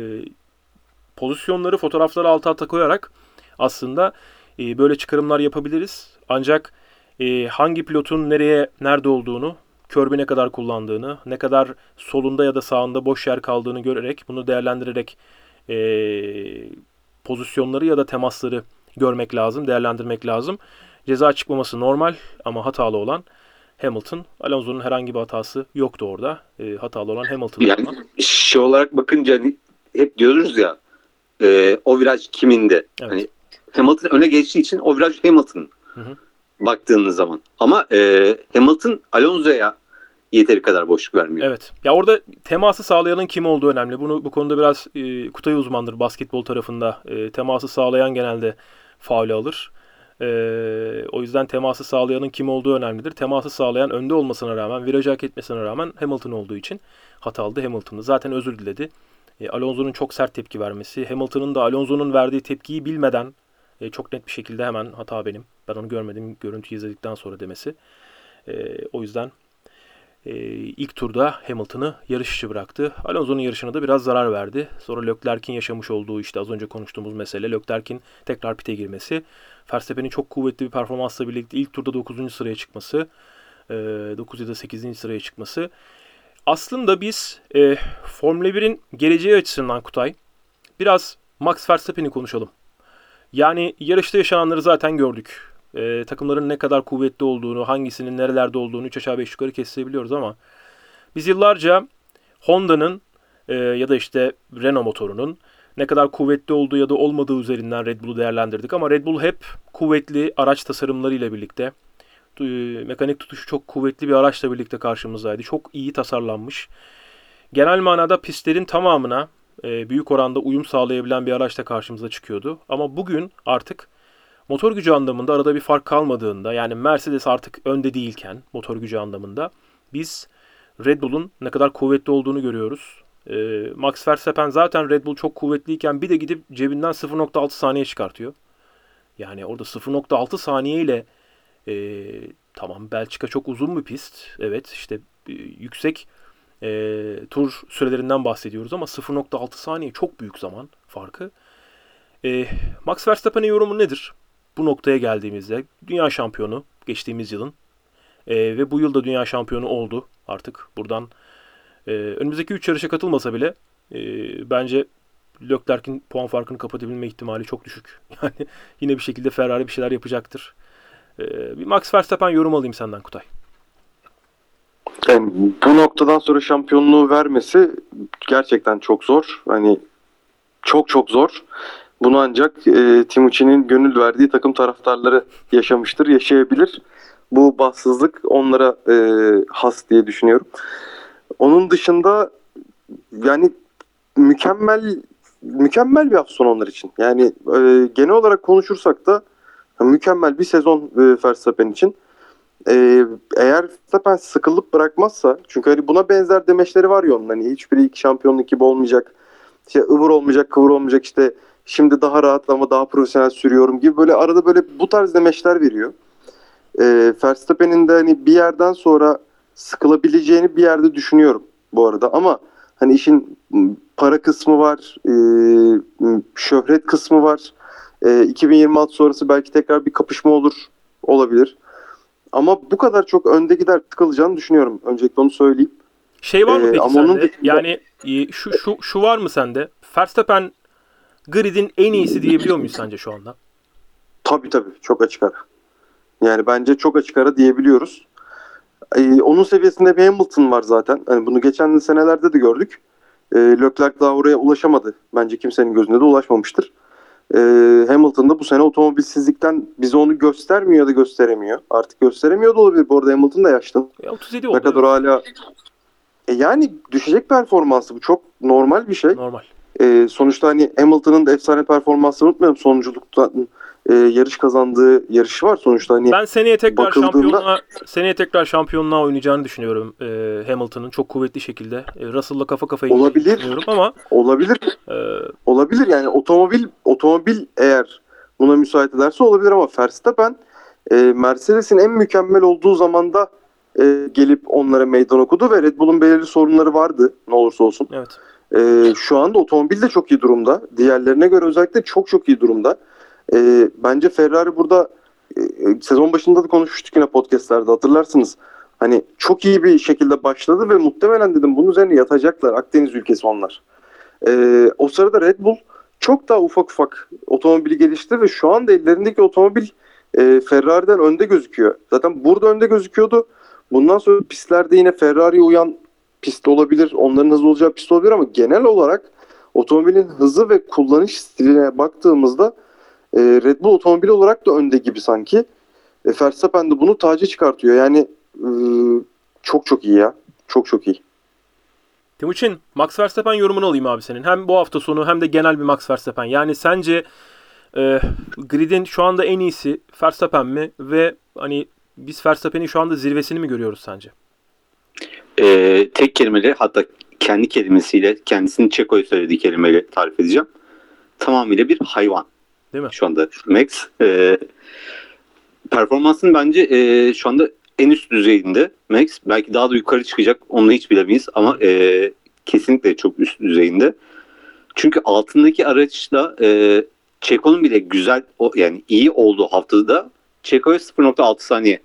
pozisyonları fotoğrafları alt alta koyarak aslında e, böyle çıkarımlar yapabiliriz. Ancak e, hangi pilotun nereye nerede olduğunu, körbü ne kadar kullandığını, ne kadar solunda ya da sağında boş yer kaldığını görerek, bunu değerlendirerek e, pozisyonları ya da temasları görmek lazım, değerlendirmek lazım. Ceza çıkmaması normal ama hatalı olan Hamilton. Alonso'nun herhangi bir hatası yoktu orada. E, hatalı olan Hamilton. Yani şey olarak bakınca hani hep diyoruz ya e, o viraj kiminde? Evet. Hani Hamilton öne geçtiği için o viraj Hamilton Hı hı. baktığınız zaman. Ama e, Hamilton Alonso'ya yeteri kadar boşluk vermiyor. Evet. Ya orada teması sağlayanın kim olduğu önemli. Bunu bu konuda biraz e, Kutay uzmandır basketbol tarafında. E, teması sağlayan genelde faul alır. Ee, o yüzden teması sağlayanın kim olduğu önemlidir. Teması sağlayan önde olmasına rağmen, viraj hak etmesine rağmen Hamilton olduğu için hatalı Hamilton'ı. Zaten özür diledi. E, Alonso'nun çok sert tepki vermesi, Hamilton'ın da Alonso'nun verdiği tepkiyi bilmeden e, çok net bir şekilde hemen hata benim. Ben onu görmedim, görüntüyü izledikten sonra demesi. E, o yüzden e, ilk turda Hamilton'ı yarış içi bıraktı. Alonso'nun yarışına da biraz zarar verdi. Sonra Leclerc'in yaşamış olduğu işte az önce konuştuğumuz mesele Leclerc'in tekrar pite girmesi. Verstappen'in çok kuvvetli bir performansla birlikte ilk turda 9. sıraya çıkması, e, 9 ya da 8. sıraya çıkması. Aslında biz e, Formula 1'in geleceği açısından Kutay biraz Max Verstappen'i konuşalım. Yani yarışta yaşananları zaten gördük. E, takımların ne kadar kuvvetli olduğunu, hangisinin nerelerde olduğunu 3 aşağı 5 yukarı kestirebiliyoruz ama biz yıllarca Honda'nın e, ya da işte Renault motorunun ne kadar kuvvetli olduğu ya da olmadığı üzerinden Red Bull'u değerlendirdik ama Red Bull hep kuvvetli araç tasarımlarıyla birlikte e, mekanik tutuşu çok kuvvetli bir araçla birlikte karşımızdaydı. Çok iyi tasarlanmış. Genel manada pistlerin tamamına e, büyük oranda uyum sağlayabilen bir araçla karşımıza çıkıyordu. Ama bugün artık motor gücü anlamında arada bir fark kalmadığında yani Mercedes artık önde değilken motor gücü anlamında biz Red Bull'un ne kadar kuvvetli olduğunu görüyoruz. E, Max Verstappen zaten Red Bull çok kuvvetliyken bir de gidip cebinden 0.6 saniye çıkartıyor. Yani orada 0.6 saniye ile e, tamam Belçika çok uzun bir pist. Evet işte e, yüksek e, tur sürelerinden bahsediyoruz ama 0.6 saniye çok büyük zaman farkı. E, Max Verstappen'in yorumu nedir? Bu noktaya geldiğimizde dünya şampiyonu geçtiğimiz yılın e, ve bu yılda dünya şampiyonu oldu artık. Buradan e, önümüzdeki 3 yarışa katılmasa bile e, bence Leclerc'in puan farkını kapatabilme ihtimali çok düşük. Yani yine bir şekilde Ferrari bir şeyler yapacaktır. Ee, bir Max Verstappen yorum alayım senden Kutay. Yani bu noktadan sonra şampiyonluğu vermesi gerçekten çok zor. Hani çok çok zor. Bunu ancak e, Timuçin'in gönül verdiği takım taraftarları yaşamıştır, yaşayabilir. Bu bahtsızlık onlara e, has diye düşünüyorum. Onun dışında yani mükemmel mükemmel bir hafta sonu onlar için. Yani e, genel olarak konuşursak da mükemmel bir sezon e, Verstappen için. E, eğer Verstappen sıkılıp bırakmazsa çünkü hani buna benzer demeçleri var ya onun hani hiçbiri ilk şampiyonluk gibi olmayacak. İşte ıvır olmayacak, kıvır olmayacak işte şimdi daha rahat ama daha profesyonel sürüyorum gibi böyle arada böyle bu tarz demeçler veriyor. E, Verstappen'in de hani bir yerden sonra sıkılabileceğini bir yerde düşünüyorum bu arada ama hani işin para kısmı var, e, şöhret kısmı var. E, 2026 sonrası belki tekrar bir kapışma olur, olabilir. Ama bu kadar çok önde gider tıkılacağını düşünüyorum. Öncelikle onu söyleyeyim. Şey var mı Ee, peki sende? onun dışında- Yani e, şu, şu, şu var mı sende? Verstappen gridin en iyisi diyebiliyor muyuz sence şu anda? Tabii tabii çok açık ara. Yani bence çok açık ara diyebiliyoruz. Ee, onun seviyesinde bir Hamilton var zaten. Hani bunu geçen senelerde de gördük. Ee, Leclerc daha oraya ulaşamadı. Bence kimsenin gözünde de ulaşmamıştır. Ee, Hamilton da bu sene otomobilsizlikten bize onu göstermiyor ya da gösteremiyor. Artık gösteremiyor da olabilir. Bu arada Hamilton da yaşlı. E, 37 oldu. Ne kadar hala... E yani düşecek performansı bu çok normal bir şey. Normal. E, sonuçta hani Hamilton'ın da efsane performansını unutmayalım. Sonunculuktan e, yarış kazandığı yarışı var sonuçta. Hani Ben seneye tekrar bakıldığında- şampiyonluğa seneye tekrar şampiyonluğa oynayacağını düşünüyorum e, Hamilton'ın çok kuvvetli şekilde. E, Russell'la kafa kafaya Olabilir. düşünüyorum ama olabilir. e, Olabilir yani otomobil otomobil eğer buna müsait ederse olabilir ama Verstappen e, Mercedes'in en mükemmel olduğu zamanda e, gelip onlara meydan okudu ve Red Bull'un belirli sorunları vardı ne olursa olsun. evet. E, şu anda otomobil de çok iyi durumda. Diğerlerine göre özellikle çok çok iyi durumda. E, bence Ferrari burada e, sezon başında da konuşmuştuk yine podcastlerde hatırlarsınız. Hani çok iyi bir şekilde başladı ve muhtemelen dedim bunun üzerine yatacaklar. Akdeniz ülkesi onlar. E, o sırada Red Bull çok daha ufak ufak otomobili geliştirdi ve şu anda ellerindeki otomobil e, Ferrari'den önde gözüküyor. Zaten burada önde gözüküyordu. Bundan sonra pistlerde yine Ferrari'ye uyan pist olabilir. Onların hızlı olacağı pist olabilir ama genel olarak otomobilin hızı ve kullanış stiline baktığımızda e, Red Bull otomobil olarak da önde gibi sanki. E, Verstappen de bunu taca çıkartıyor. Yani e, çok çok iyi ya. Çok çok iyi. Timuçin, Max Verstappen yorumunu alayım abi senin. Hem bu hafta sonu hem de genel bir Max Verstappen. Yani sence e, gridin şu anda en iyisi Verstappen mi ve hani biz Verstappen'in şu anda zirvesini mi görüyoruz sence? Ee, tek kelimeyle hatta kendi kelimesiyle kendisinin Çeko'ya söylediği kelimeyle tarif edeceğim. Tamamıyla bir hayvan. Değil mi? Şu anda Max. Ee, performansın bence e, şu anda en üst düzeyinde Max. Belki daha da yukarı çıkacak onu hiç bilemeyiz ama e, kesinlikle çok üst düzeyinde. Çünkü altındaki araçla e, Çeko'nun bile güzel o, yani iyi olduğu haftada Çeko'ya 0.6 saniye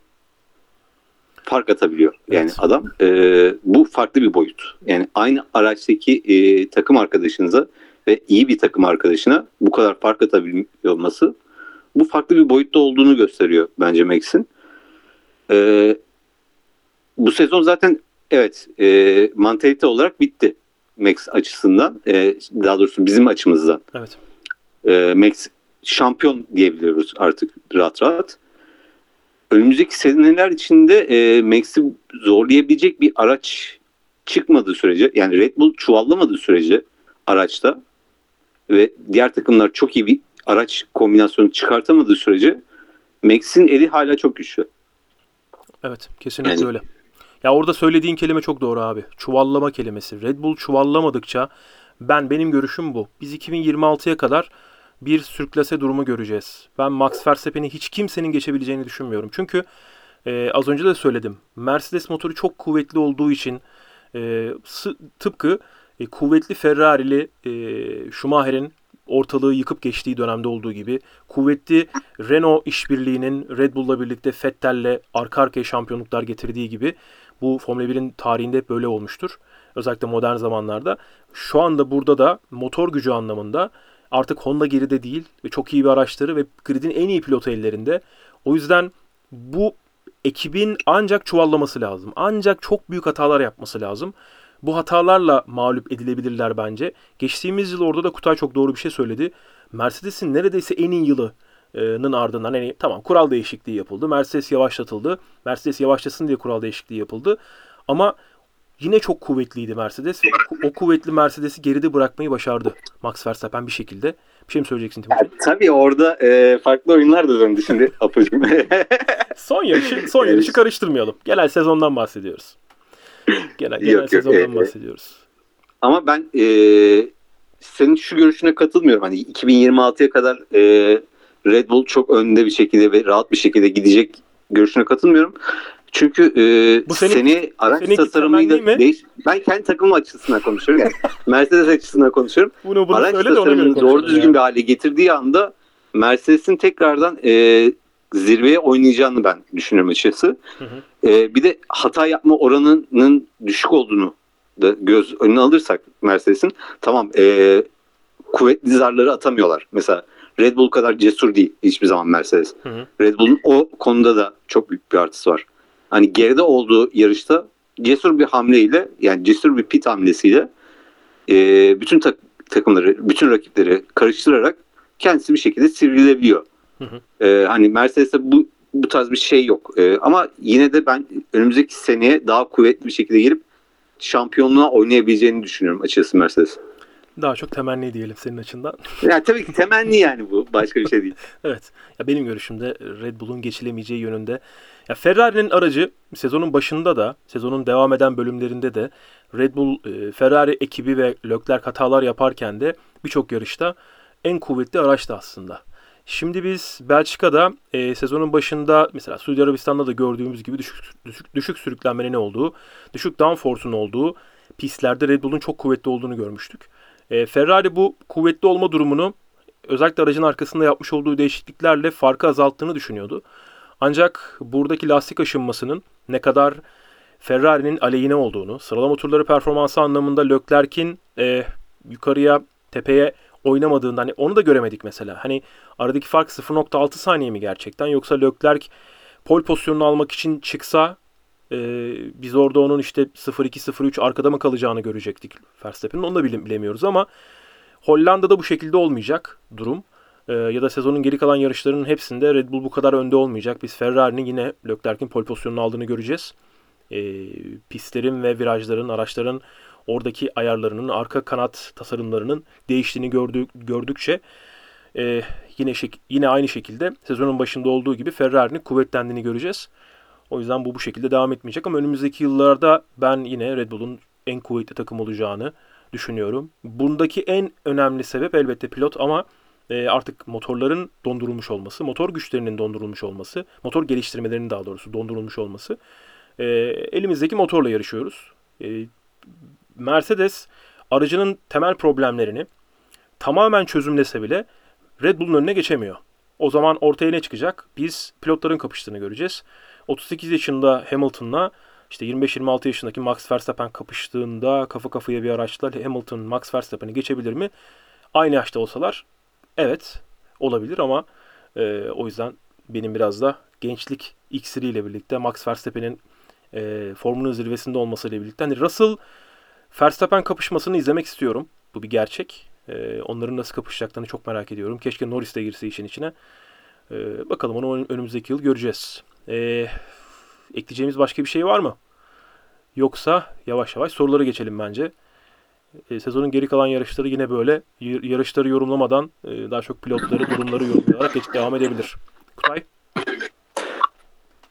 fark atabiliyor. Yani Evet. adam e, bu farklı bir boyut. Yani aynı araçtaki e, takım arkadaşınıza ve iyi bir takım arkadaşına bu kadar fark atabiliyor olması bu farklı bir boyutta olduğunu gösteriyor bence Max'in. E, bu sezon zaten evet e, mantalite olarak bitti Max açısından. E, daha doğrusu bizim açımızdan. Evet. E, Max şampiyon diyebiliyoruz artık rahat rahat. Önümüzdeki seneler içinde e, Max'i zorlayabilecek bir araç çıkmadığı sürece yani Red Bull çuvallamadığı sürece araçta ve diğer takımlar çok iyi bir araç kombinasyonu çıkartamadığı sürece Max'in eli hala çok güçlü. Evet, kesinlikle Yani- öyle. Ya orada söylediğin kelime çok doğru abi. Çuvallama kelimesi. Red Bull çuvallamadıkça ben benim görüşüm bu. Biz 2026'ya kadar bir sürklase durumu göreceğiz. Ben Max Verstappen'i hiç kimsenin geçebileceğini düşünmüyorum. Çünkü e, az önce de söyledim. Mercedes motoru çok kuvvetli olduğu için e, tıpkı e, kuvvetli Ferrari'li e, Schumacher'in ortalığı yıkıp geçtiği dönemde olduğu gibi kuvvetli Renault işbirliğinin Red Bull'la birlikte Vettel'le arka arkaya şampiyonluklar getirdiği gibi bu Formula 1'in tarihinde hep böyle olmuştur. Özellikle modern zamanlarda. Şu anda burada da motor gücü anlamında artık Honda geride değil ve çok iyi bir araçları ve gridin en iyi pilotu ellerinde. O yüzden bu ekibin ancak çuvallaması lazım. Ancak çok büyük hatalar yapması lazım. Bu hatalarla mağlup edilebilirler bence. Geçtiğimiz yıl orada da Kutay çok doğru bir şey söyledi. Mercedes'in neredeyse en iyi yılının ardından hani tamam kural değişikliği yapıldı. Mercedes yavaşlatıldı. Mercedes yavaşlasın diye kural değişikliği yapıldı. Ama yine çok kuvvetliydi Mercedes. O kuvvetli Mercedes'i geride bırakmayı başardı Max Verstappen bir şekilde. Bir şey mi söyleyeceksin Timuçin? tabii orada e, farklı oyunlar da döndü şimdi Apo'cum. Son yarışı, son yarışı karıştırmayalım. Genel sezondan bahsediyoruz. Genel, genel Yok, yok, sezondan e, e. bahsediyoruz. Ama ben e, senin şu görüşüne katılmıyorum. Hani 2026'ya kadar e, Red Bull çok önde bir şekilde ve rahat bir şekilde gidecek görüşüne katılmıyorum. Çünkü e, Bu senin- seni araç seninki tasarımıyla mi? değiş... Ben kendi takımım açısından konuşuyorum. Yani Mercedes açısından konuşuyorum. Bunu, bunu araç söyle de ona göre tasarımını doğru konuşalım düzgün yani. bir hale getirdiği anda Mercedes'in tekrardan e, zirveye oynayacağını ben düşünüyorum açıkçası. Hı. E, bir de hata yapma oranının düşük olduğunu da göz önüne alırsak Mercedes'in tamam e, kuvvetli zarları atamıyorlar. Mesela Red Bull kadar cesur değil hiçbir zaman Mercedes. Hı hı. Red Bull'un o konuda da çok büyük bir artısı var. Hani geride olduğu yarışta cesur bir hamleyle yani cesur bir pit hamlesiyle e, bütün tak- takımları, bütün rakipleri karıştırarak kendisi bir şekilde sivrilebiliyor. Hı hı. E, hani Mercedes'te bu bu tarz bir şey yok. E, ama yine de ben önümüzdeki seneye daha kuvvetli bir şekilde gelip şampiyonluğa oynayabileceğini düşünüyorum açıkçası Mercedes. Daha çok temenni diyelim senin açından. Yani tabii ki temenni yani bu. Başka bir şey değil. Evet. Ya benim görüşümde Red Bull'un geçilemeyeceği yönünde. Ya Ferrari'nin aracı sezonun başında da, sezonun devam eden bölümlerinde de Red Bull, e, Ferrari ekibi ve Leclerc hatalar yaparken de birçok yarışta en kuvvetli araçtı aslında. Şimdi biz Belçika'da e, sezonun başında mesela Suudi Arabistan'da da gördüğümüz gibi düşük, düşük, düşük sürüklenmenin olduğu, düşük downforce'un olduğu pistlerde Red Bull'un çok kuvvetli olduğunu görmüştük. E, Ferrari bu kuvvetli olma durumunu özellikle aracın arkasında yapmış olduğu değişikliklerle farkı azalttığını düşünüyordu. Ancak buradaki lastik aşınmasının ne kadar Ferrari'nin aleyhine olduğunu, sıralama turları performansı anlamında Leclerc'in e, yukarıya, tepeye oynamadığında hani onu da göremedik mesela. Hani aradaki fark 0.6 saniye mi gerçekten yoksa Leclerc pol pozisyonunu almak için çıksa e, biz orada onun işte 0-2-0-3 arkada mı kalacağını görecektik Verstappen'in onu da bile- bilemiyoruz ama Hollanda'da bu şekilde olmayacak durum. Ee, ya da sezonun geri kalan yarışlarının hepsinde Red Bull bu kadar önde olmayacak. Biz Ferrari'nin yine Leclerc'in pole pozisyonunu aldığını göreceğiz. Ee, pistlerin ve virajların, araçların oradaki ayarlarının, arka kanat tasarımlarının değiştiğini gördük, gördükçe e, yine şek- yine aynı şekilde sezonun başında olduğu gibi Ferrari'nin kuvvetlendiğini göreceğiz. O yüzden bu bu şekilde devam etmeyecek ama önümüzdeki yıllarda ben yine Red Bull'un en kuvvetli takım olacağını düşünüyorum. Bundaki en önemli sebep elbette pilot ama e, artık motorların dondurulmuş olması, motor güçlerinin dondurulmuş olması, motor geliştirmelerinin daha doğrusu dondurulmuş olması. E, elimizdeki motorla yarışıyoruz. E, Mercedes aracının temel problemlerini tamamen çözümlese bile Red Bull'un önüne geçemiyor. O zaman ortaya ne çıkacak? Biz pilotların kapıştığını göreceğiz. 38 yaşında Hamilton'la işte 25-26 yaşındaki Max Verstappen kapıştığında kafa kafaya bir araçla Hamilton Max Verstappen'i geçebilir mi? Aynı yaşta olsalar evet olabilir ama e, o yüzden benim biraz da gençlik iksiriyle birlikte Max Verstappen'in e, formunun zirvesinde olmasıyla birlikte hani Russell Verstappen kapışmasını izlemek istiyorum. Bu bir gerçek. E, onların nasıl kapışacaklarını çok merak ediyorum. Keşke Norris de girse işin içine. E, bakalım onu önümüzdeki yıl göreceğiz. E, ekleyeceğimiz başka bir şey var mı? Yoksa yavaş yavaş sorulara geçelim bence. E, sezonun geri kalan yarışları yine böyle yarışları yorumlamadan e, daha çok pilotları, durumları yorumlayarak geç devam edebilir. Kutay,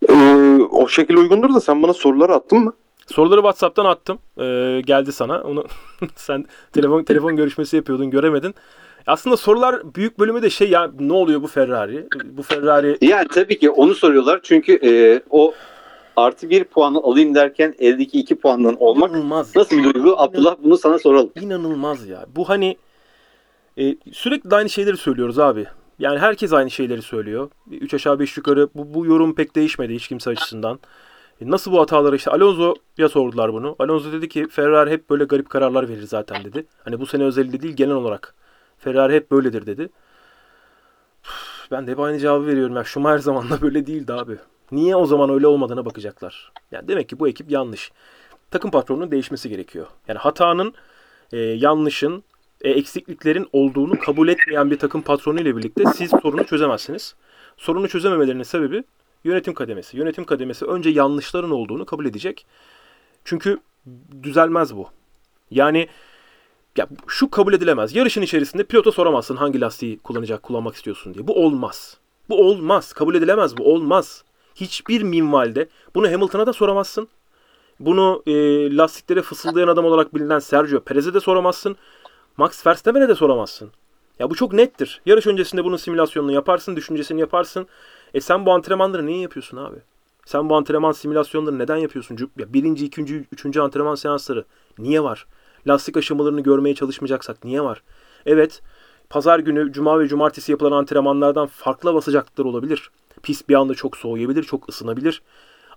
Ee, o şekil uygundur da sen bana soruları attın mı? soruları WhatsApp'tan attım. E, geldi sana. Onu sen telefon telefon görüşmesi yapıyordun, göremedin. Aslında sorular büyük bölümü de şey ya ne oluyor bu Ferrari? Bu Ferrari Yani tabii ki onu soruyorlar çünkü e, o artı bir puanı alayım derken eldeki iki puandan olmak inanılmaz. nasıl bir duygu? Abdullah bunu sana soralım. İnanılmaz ya. Bu hani e, sürekli aynı şeyleri söylüyoruz abi. Yani herkes aynı şeyleri söylüyor. 3 aşağı 5 yukarı bu, bu yorum pek değişmedi hiç kimse açısından. E, nasıl bu hataları işte Alonso'ya sordular bunu. Alonso dedi ki Ferrari hep böyle garip kararlar verir zaten dedi. Hani bu sene özelinde değil genel olarak. Ferrari hep böyledir dedi. Ben de hep aynı cevabı veriyorum. Ya Schumacher zamanında böyle değildi abi. Niye o zaman öyle olmadığına bakacaklar. Yani demek ki bu ekip yanlış. Takım patronunun değişmesi gerekiyor. Yani hatanın, e, yanlışın, e, eksikliklerin olduğunu kabul etmeyen bir takım patronu ile birlikte siz sorunu çözemezsiniz. Sorunu çözememelerinin sebebi yönetim kademesi. Yönetim kademesi önce yanlışların olduğunu kabul edecek. Çünkü düzelmez bu. Yani ya şu kabul edilemez. Yarışın içerisinde pilota soramazsın hangi lastiği kullanacak, kullanmak istiyorsun diye. Bu olmaz. Bu olmaz. Kabul edilemez bu. Olmaz. Hiçbir minvalde. Bunu Hamilton'a da soramazsın. Bunu e, lastiklere fısıldayan adam olarak bilinen Sergio Perez'e de soramazsın. Max Verstappen'e de soramazsın. Ya bu çok nettir. Yarış öncesinde bunun simülasyonunu yaparsın, düşüncesini yaparsın. E sen bu antrenmanları niye yapıyorsun abi? Sen bu antrenman simülasyonları neden yapıyorsun? Ya birinci, ikinci, üçüncü antrenman seansları niye var? Lastik aşamalarını görmeye çalışmayacaksak niye var? Evet, pazar günü, cuma ve cumartesi yapılan antrenmanlardan farklı hava sıcaklıkları olabilir. Pist bir anda çok soğuyabilir, çok ısınabilir.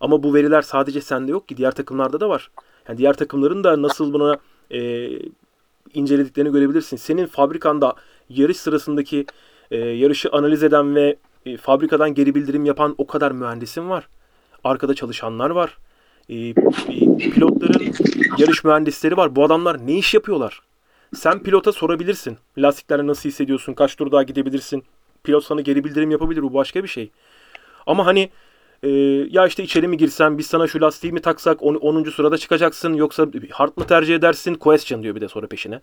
Ama bu veriler sadece sende yok ki diğer takımlarda da var. Yani diğer takımların da nasıl buna e, incelediklerini görebilirsin. Senin fabrikanda yarış sırasındaki e, yarışı analiz eden ve e, fabrikadan geri bildirim yapan o kadar mühendisin var. Arkada çalışanlar var. E, pilotların yarış mühendisleri var. Bu adamlar ne iş yapıyorlar? Sen pilota sorabilirsin. Lastiklerle nasıl hissediyorsun? Kaç tur daha gidebilirsin? Pilot sana geri bildirim yapabilir. Bu başka bir şey. Ama hani e, ya işte içeri mi girsen biz sana şu lastiği mi taksak 10. sırada çıkacaksın yoksa hard mı tercih edersin question diyor bir de sonra peşine.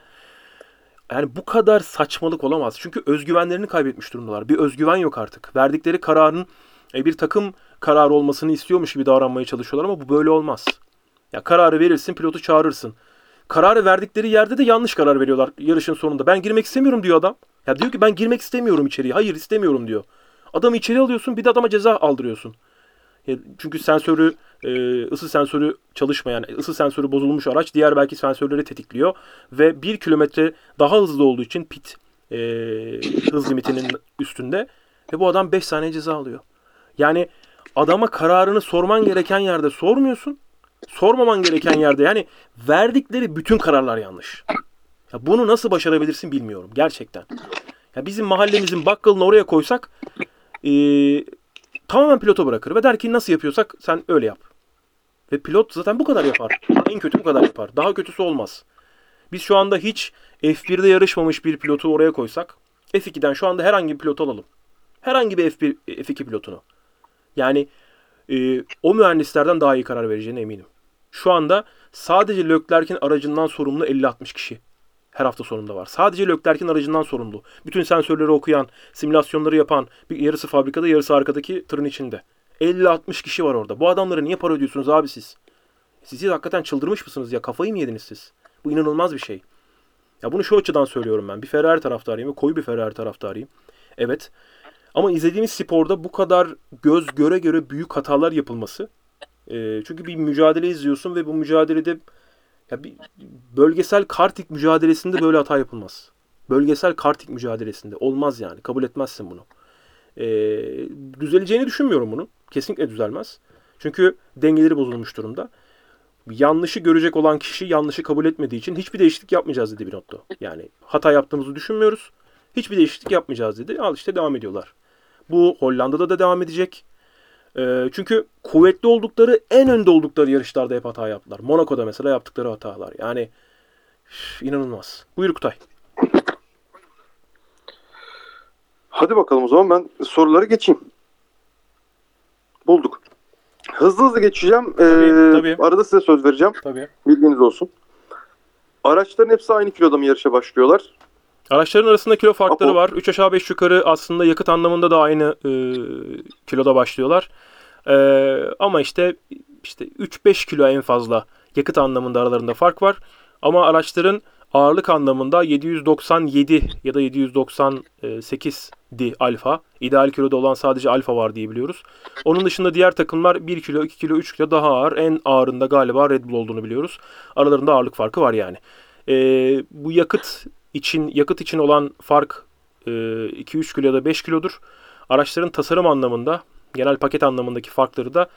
Yani bu kadar saçmalık olamaz. Çünkü özgüvenlerini kaybetmiş durumdalar. Bir özgüven yok artık. Verdikleri kararın e, bir takım kararı olmasını istiyormuş gibi davranmaya çalışıyorlar ama bu böyle olmaz. Ya kararı verirsin, pilotu çağırırsın. Kararı verdikleri yerde de yanlış karar veriyorlar yarışın sonunda. Ben girmek istemiyorum diyor adam. Ya diyor ki ben girmek istemiyorum içeriye. Hayır istemiyorum diyor. Adamı içeri alıyorsun bir de adama ceza aldırıyorsun. Çünkü sensörü, e, ısı sensörü çalışmayan, ısı sensörü bozulmuş araç diğer belki sensörleri tetikliyor. Ve 1 kilometre daha hızlı olduğu için pit e, hız limitinin üstünde. Ve bu adam 5 saniye ceza alıyor. Yani adama kararını sorman gereken yerde sormuyorsun. Sormaman gereken yerde yani verdikleri bütün kararlar yanlış. Ya bunu nasıl başarabilirsin bilmiyorum gerçekten. Ya bizim mahallemizin bakkalını oraya koysak e, tamamen pilota bırakır ve der ki nasıl yapıyorsak sen öyle yap. Ve pilot zaten bu kadar yapar. En kötü bu kadar yapar. Daha kötüsü olmaz. Biz şu anda hiç F1'de yarışmamış bir pilotu oraya koysak F2'den şu anda herhangi bir pilot alalım. Herhangi bir F1, F2 pilotunu. Yani e, o mühendislerden daha iyi karar vereceğine eminim. Şu anda sadece Leclerc'in aracından sorumlu 50-60 kişi. Her hafta sonunda var. Sadece Leclerc'in aracından sorumlu. Bütün sensörleri okuyan, simülasyonları yapan, bir yarısı fabrikada, yarısı arkadaki tırın içinde. 50-60 kişi var orada. Bu adamlara niye para ödüyorsunuz abi siz? Siz hakikaten çıldırmış mısınız ya? Kafayı mı yediniz siz? Bu inanılmaz bir şey. Ya bunu şu açıdan söylüyorum ben. Bir Ferrari taraftarıyım ve koyu bir Ferrari taraftarıyım. Evet. Ama izlediğimiz sporda bu kadar göz göre göre büyük hatalar yapılması. E, çünkü bir mücadele izliyorsun ve bu mücadelede ya bir bölgesel kartik mücadelesinde böyle hata yapılmaz. Bölgesel kartik mücadelesinde olmaz yani. Kabul etmezsin bunu. E, düzeleceğini düşünmüyorum bunu. Kesinlikle düzelmez. Çünkü dengeleri bozulmuş durumda. Yanlışı görecek olan kişi yanlışı kabul etmediği için hiçbir değişiklik yapmayacağız dedi Binotto. Yani hata yaptığımızı düşünmüyoruz. Hiçbir değişiklik yapmayacağız dedi. Al işte devam ediyorlar. Bu Hollanda'da da devam edecek. E, çünkü kuvvetli oldukları, en önde oldukları yarışlarda hep hata yaptılar. Monaco'da mesela yaptıkları hatalar. Yani üf, inanılmaz. Buyur Kutay. Hadi bakalım o zaman ben soruları geçeyim. Bulduk. Hızlı hızlı geçeceğim. Ee, tabii. Arada size söz vereceğim. Tabii. Bilginiz olsun. Araçların hepsi aynı kiloda mı yarışa başlıyorlar? Araçların arasında kilo farkları Apo. var. 3 aşağı 5 yukarı aslında yakıt anlamında da aynı e, kiloda başlıyorlar. E, ama işte işte 3-5 kilo en fazla yakıt anlamında aralarında fark var. Ama araçların ağırlık anlamında 797 ya da 798 di alfa. İdeal kiloda olan sadece alfa var diye biliyoruz. Onun dışında diğer takımlar 1 kilo, 2 kilo, 3 kilo daha ağır. En ağırında galiba Red Bull olduğunu biliyoruz. Aralarında ağırlık farkı var yani. E, bu yakıt için yakıt için olan fark e, 2-3 kilo ya da 5 kilodur. Araçların tasarım anlamında, genel paket anlamındaki farkları da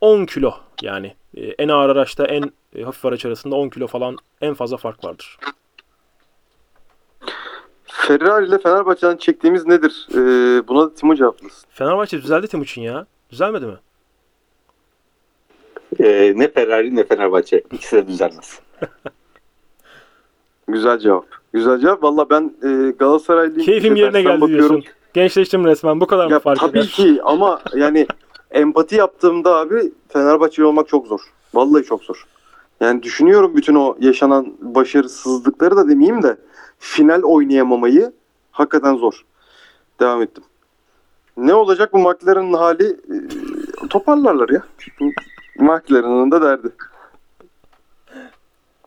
10 kilo yani e, en ağır araçta en e, hafif araç arasında 10 kilo falan en fazla fark vardır. Ferrari ile Fenerbahçe'den çektiğimiz nedir? Ee, buna da Timo cevaplasın. Fenerbahçe düzeldi Timuçin ya. Düzelmedi mi? Ee, ne Ferrari ne Fenerbahçe. İkisi de düzelmez. Güzel cevap. Güzel cevap. Valla ben e, Galatasaraylıyım. Keyfim İşte yerine geldi bakıyorum. diyorsun. Gençleştim resmen. Bu kadar mı Ya fark tabii eder? ki ama yani empati yaptığımda abi Fenerbahçeli olmak çok zor. Vallahi çok zor. Yani düşünüyorum bütün o yaşanan başarısızlıkları da demeyeyim de final oynayamamayı hakikaten zor. Devam ettim. Ne olacak bu McLaren'ın hali? Ee, toparlarlar ya. McLaren'ın da derdi.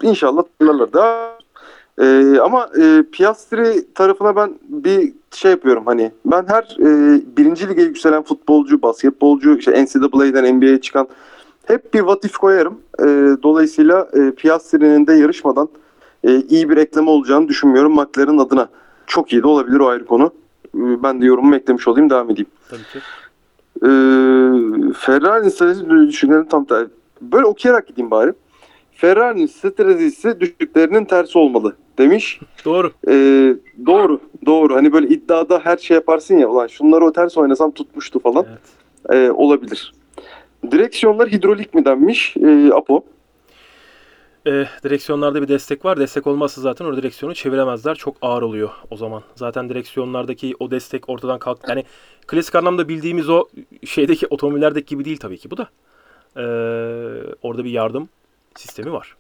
İnşallah toparlarlar. Daha ee, ama e, Piastri tarafına ben bir şey yapıyorum hani ben her e, birinci lige yükselen futbolcu, basketbolcu, işte NCAA'den NBA'ye çıkan hep bir what if koyarım. E, dolayısıyla e, Piastri'nin de yarışmadan e, iyi bir ekleme olacağını düşünmüyorum McLaren adına. Çok iyi de olabilir o ayrı konu. E, ben de yorumumu eklemiş olayım devam edeyim. Tabii ki. E, Ferrari'nin stratejisi düşüklerinin tam tersi. Böyle okuyarak gideyim bari. Ferrari'nin stratejisi düşüklerinin tersi olmalı demiş. Doğru. Ee, doğru, doğru. Hani böyle iddiada her şey yaparsın ya, ulan şunları o ters oynasam tutmuştu falan. Evet. Ee, olabilir. Direksiyonlar hidrolik mi denmiş? Ee, Apo. E, direksiyonlarda bir destek var. Destek olmazsa zaten o direksiyonu çeviremezler. Çok ağır oluyor o zaman. Zaten direksiyonlardaki o destek ortadan kalk. Yani klasik anlamda bildiğimiz o şeydeki otomobillerdeki gibi değil tabii ki bu da. E, orada bir yardım sistemi var.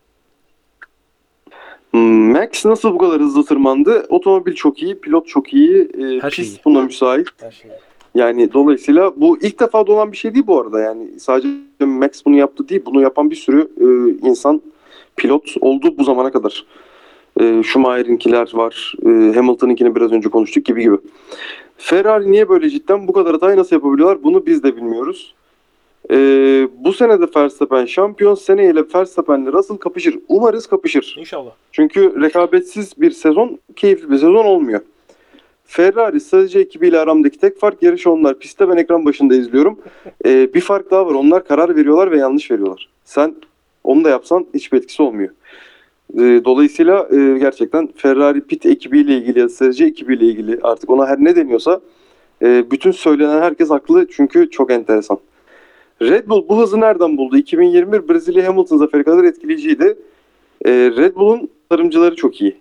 Max nasıl bu kadar hızlı tırmandı? Otomobil çok iyi, pilot çok iyi, e, Her şey pist iyi. buna müsait. Her şey. Yani dolayısıyla bu ilk defa da olan bir şey değil bu arada. Yani sadece Max bunu yaptı değil, bunu yapan bir sürü e, insan pilot oldu bu zamana kadar. E, Schumacher'inkiler var, e, Hamilton'ınkini biraz önce konuştuk gibi gibi. Ferrari niye böyle cidden bu kadar hatayı nasıl yapabiliyorlar bunu biz de bilmiyoruz. E, bu sene de Verstappen şampiyon, seneyle Verstappen'le Russell kapışır. Umarız kapışır. İnşallah. Çünkü rekabetsiz bir sezon, keyifli bir sezon olmuyor. Ferrari strateji ekibiyle aramdaki tek fark yarışı onlar. Pistte ben ekran başında izliyorum. Ee, bir fark daha var. Onlar karar veriyorlar ve yanlış veriyorlar. Sen onu da yapsan hiçbir etkisi olmuyor. Ee, dolayısıyla e, gerçekten Ferrari pit ekibiyle ilgili ya strateji ekibiyle ilgili artık ona her ne deniyorsa e, bütün söylenen herkes haklı çünkü çok enteresan. Red Bull bu hızı nereden buldu? 2021 Brezilya Hamilton zaferi kadar etkileyiciydi. Ee, Red Bull'un tarımcıları çok iyi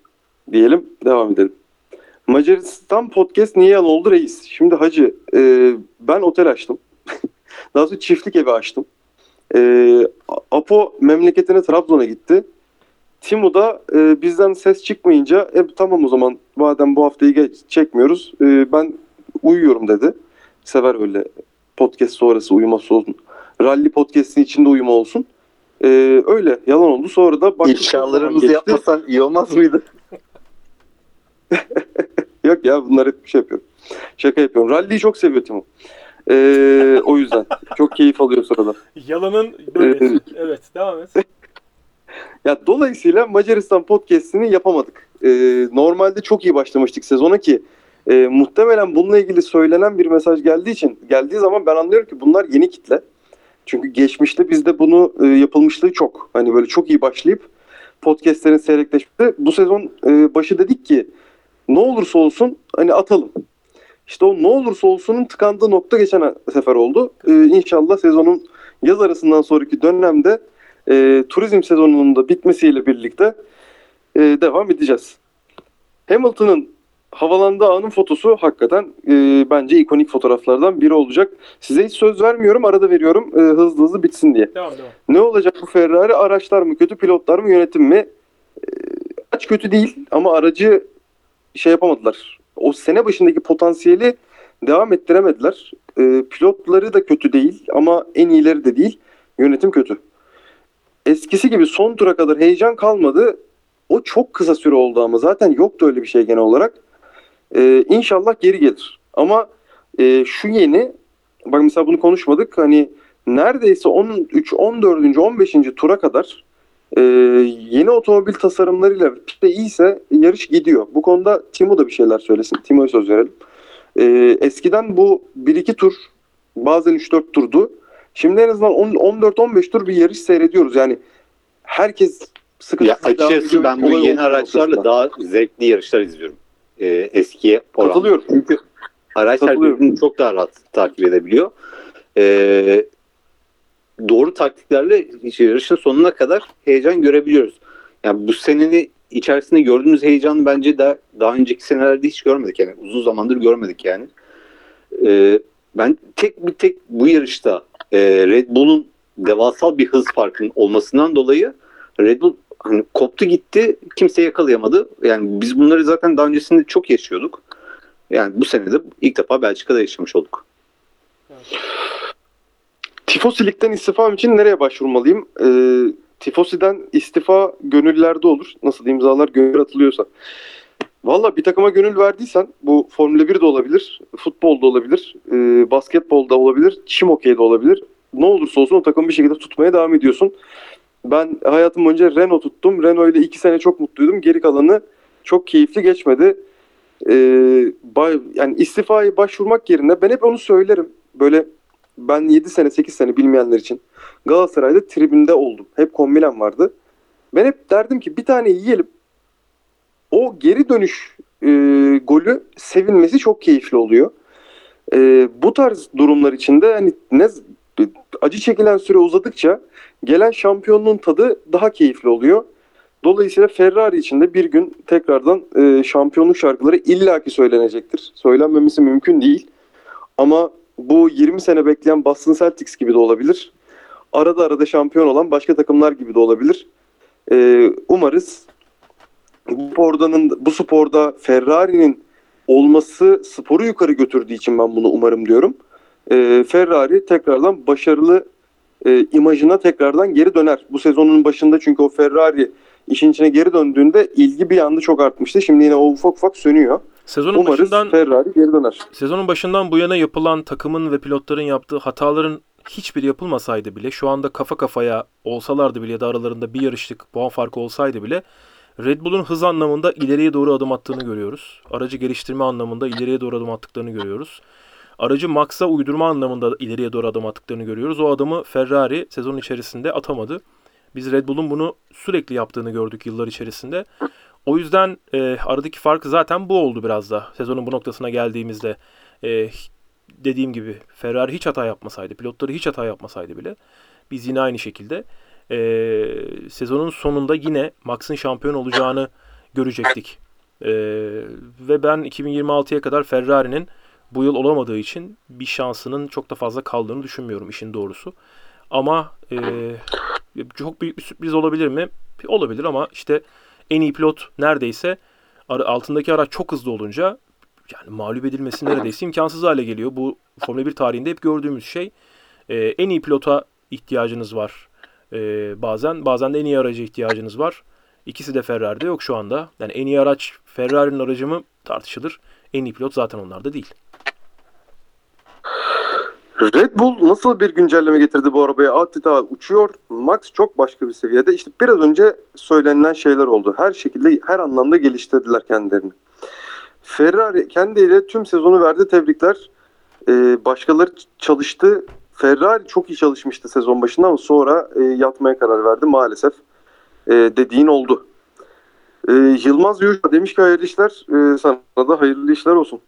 diyelim. Devam edelim. Macaristan podcast niye yalan oldu reis? Şimdi hacı e, ben otel açtım. Daha sonra çiftlik evi açtım. E, Apo memleketine Trabzon'a gitti. Timo da e, bizden ses çıkmayınca e, tamam o zaman madem bu haftayı geç, çekmiyoruz e, ben uyuyorum dedi. Sever öyle podcast sonrası uyuması olsun. Rally podcast'in içinde uyuma olsun. E, öyle yalan oldu. Sonra da İfşalarımızı geçti. yapmasan iyi olmaz mıydı? Yok ya bunlar hep bir şey yapıyorum. Şaka yapıyorum. Rally'yi çok seviyor Timo. E, o yüzden. Çok keyif alıyor sırada. Yalanın böylesi. evet devam et. Ya dolayısıyla Macaristan podcast'ini yapamadık. Ee, normalde çok iyi başlamıştık sezona ki e, muhtemelen bununla ilgili söylenen bir mesaj geldiği için geldiği zaman ben anlıyorum ki bunlar yeni kitle. Çünkü geçmişte bizde bunu e, yapılmışlığı çok. Hani böyle çok iyi başlayıp podcast'lerin seyrekleşmesi. Bu sezon e, başı dedik ki ne olursa olsun hani atalım. İşte o ne olursa olsunun tıkandığı nokta geçen sefer oldu. Ee, inşallah sezonun yaz arasından sonraki dönemde e, turizm sezonunun da bitmesiyle birlikte e, devam edeceğiz. Hamilton'ın havalandığı anın fotosu hakikaten e, bence ikonik fotoğraflardan biri olacak. Size hiç söz vermiyorum, arada veriyorum e, hızlı hızlı bitsin diye. Devam devam. Ne olacak bu Ferrari? Araçlar mı kötü, pilotlar mı, yönetim mi? E, araç kötü değil ama aracı şey yapamadılar. O sene başındaki potansiyeli devam ettiremediler. E, pilotları da kötü değil ama en iyileri de değil. Yönetim kötü. Eskisi gibi son tura kadar heyecan kalmadı. O çok kısa süre oldu ama zaten yoktu öyle bir şey genel olarak. E, inşallah geri gelir. Ama e, şu yeni, bak mesela bunu konuşmadık. Hani neredeyse 13, 14. 15. tura kadar e, yeni otomobil tasarımlarıyla pistte iyiyse yarış gidiyor. Bu konuda Timo da bir şeyler söylesin. Timo'ya söz verelim. E, eskiden bu 1-2 tur bazen 3-4 turdu. Şimdi en azından 14-15 tur bir yarış seyrediyoruz. Yani herkes sıkı Ya açıkçası ben bu yeni araçlarla daha zevkli yarışlar izliyorum. Ee, eskiye oranla. Katılıyorum. Çünkü araçlar birbirini çok daha rahat takip edebiliyor. Ee, doğru taktiklerle yarışın sonuna kadar heyecan görebiliyoruz. Yani bu senenin içerisinde gördüğümüz heyecanı bence daha, daha önceki senelerde hiç görmedik. Yani uzun zamandır görmedik yani. Ee, ben tek bir tek bu yarışta e, Red Bull'un devasal bir hız farkının olmasından dolayı Red Bull hani koptu gitti kimse yakalayamadı. Yani biz bunları zaten daha öncesinde çok yaşıyorduk. Yani bu sene de ilk defa Belçika'da yaşamış olduk. Tifosilikten istifam için nereye başvurmalıyım? Ee, Tifosi'den istifa gönüllerde olur. Nasıl imzalar gönül atılıyorsa. Valla bir takıma gönül verdiysen bu Formula 1 de olabilir, futbolda olabilir, e, basketbolda olabilir, çim okeyde olabilir. Ne olursa olsun o takımı bir şekilde tutmaya devam ediyorsun. Ben hayatım boyunca Renault tuttum. Renault ile iki sene çok mutluydum. Geri kalanı çok keyifli geçmedi. Ee, bay- yani istifaya başvurmak yerine ben hep onu söylerim. Böyle ben 7 sene 8 sene bilmeyenler için Galatasaray'da tribünde oldum. Hep kombinem vardı. Ben hep derdim ki bir tane yiyelim. O geri dönüş e, golü sevinmesi çok keyifli oluyor. E, bu tarz durumlar içinde hani ne acı çekilen süre uzadıkça gelen şampiyonluğun tadı daha keyifli oluyor. Dolayısıyla Ferrari için de bir gün tekrardan e, şampiyonluk şarkıları illaki söylenecektir. Söylenmemesi mümkün değil. Ama bu 20 sene bekleyen Boston Celtics gibi de olabilir. Arada arada şampiyon olan başka takımlar gibi de olabilir. E, umarız bu spordanın bu sporda Ferrari'nin olması sporu yukarı götürdüğü için ben bunu umarım diyorum. E, Ferrari tekrardan başarılı e, imajına tekrardan geri döner. Bu sezonun başında çünkü o Ferrari işin içine geri döndüğünde ilgi bir anda çok artmıştı. Şimdi yine o ufak ufak sönüyor. Sezonun Umarız başından Ferrari geri döner. Sezonun başından bu yana yapılan takımın ve pilotların yaptığı hataların hiçbiri yapılmasaydı bile şu anda kafa kafaya olsalardı bile ya da aralarında bir yarışlık puan farkı olsaydı bile Red Bull'un hız anlamında ileriye doğru adım attığını görüyoruz. Aracı geliştirme anlamında ileriye doğru adım attıklarını görüyoruz. Aracı Max'a uydurma anlamında ileriye doğru adım attıklarını görüyoruz. O adımı Ferrari sezon içerisinde atamadı. Biz Red Bull'un bunu sürekli yaptığını gördük yıllar içerisinde. O yüzden e, aradaki fark zaten bu oldu biraz da. Sezonun bu noktasına geldiğimizde e, dediğim gibi Ferrari hiç hata yapmasaydı, pilotları hiç hata yapmasaydı bile biz yine aynı şekilde e, sezonun sonunda yine Max'ın şampiyon olacağını görecektik. E, ve ben 2026'ya kadar Ferrari'nin bu yıl olamadığı için bir şansının çok da fazla kaldığını düşünmüyorum işin doğrusu. Ama e, Çok büyük bir sürpriz olabilir mi? Olabilir ama işte en iyi pilot neredeyse altındaki araç çok hızlı olunca yani mağlup edilmesi neredeyse imkansız hale geliyor. Bu Formula 1 tarihinde hep gördüğümüz şey. Ee, en iyi pilota ihtiyacınız var ee, bazen. Bazen de en iyi araca ihtiyacınız var. İkisi de Ferrari'de yok şu anda. Yani en iyi araç Ferrari'nin aracı mı tartışılır. En iyi pilot zaten onlarda değil. Red Bull nasıl bir güncelleme getirdi bu arabaya? Adeta uçuyor. Max çok başka bir seviyede. İşte biraz önce söylenilen şeyler oldu. Her şekilde, her anlamda geliştirdiler kendilerini. Ferrari kendiyle tüm sezonu verdi. Tebrikler. Ee, başkaları çalıştı. Ferrari çok iyi çalışmıştı sezon başında ama sonra e, yatmaya karar verdi maalesef. E, dediğin oldu. E, Yılmaz Yurca demiş ki hayırlı işler. E, sana da hayırlı işler olsun.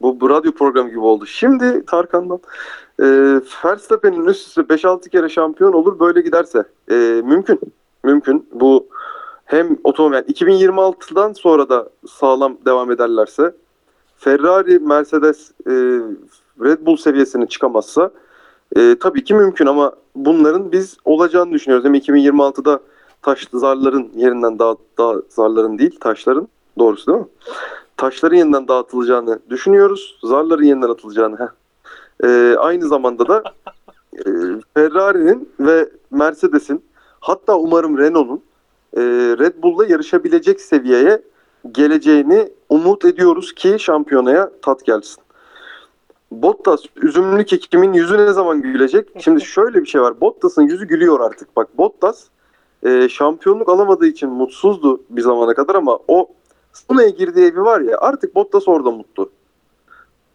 Bu, bu radyo programı gibi oldu. Şimdi Tarkan'dan e, Verstappen'in üst üste 5-6 kere şampiyon olur böyle giderse. E, mümkün. Mümkün. Bu hem otomobil yani 2026'dan sonra da sağlam devam ederlerse Ferrari, Mercedes, e, Red Bull seviyesine çıkamazsa e, tabii ki mümkün ama bunların biz olacağını düşünüyoruz. Hem 2026'da taş zarların yerinden daha, daha zarların değil taşların doğrusu değil mi? Taşların yeniden dağıtılacağını düşünüyoruz. Zarların yeniden atılacağını. Heh. E, aynı zamanda da e, Ferrari'nin ve Mercedes'in hatta umarım Renault'un e, Red Bull'la yarışabilecek seviyeye geleceğini umut ediyoruz ki şampiyonaya tat gelsin. Bottas üzümlü kekimin yüzü ne zaman gülecek? Şimdi şöyle bir şey var. Bottas'ın yüzü gülüyor artık. Bak Bottas e, şampiyonluk alamadığı için mutsuzdu bir zamana kadar ama o Sona'ya girdiği evi var ya artık Bottas orada mutlu.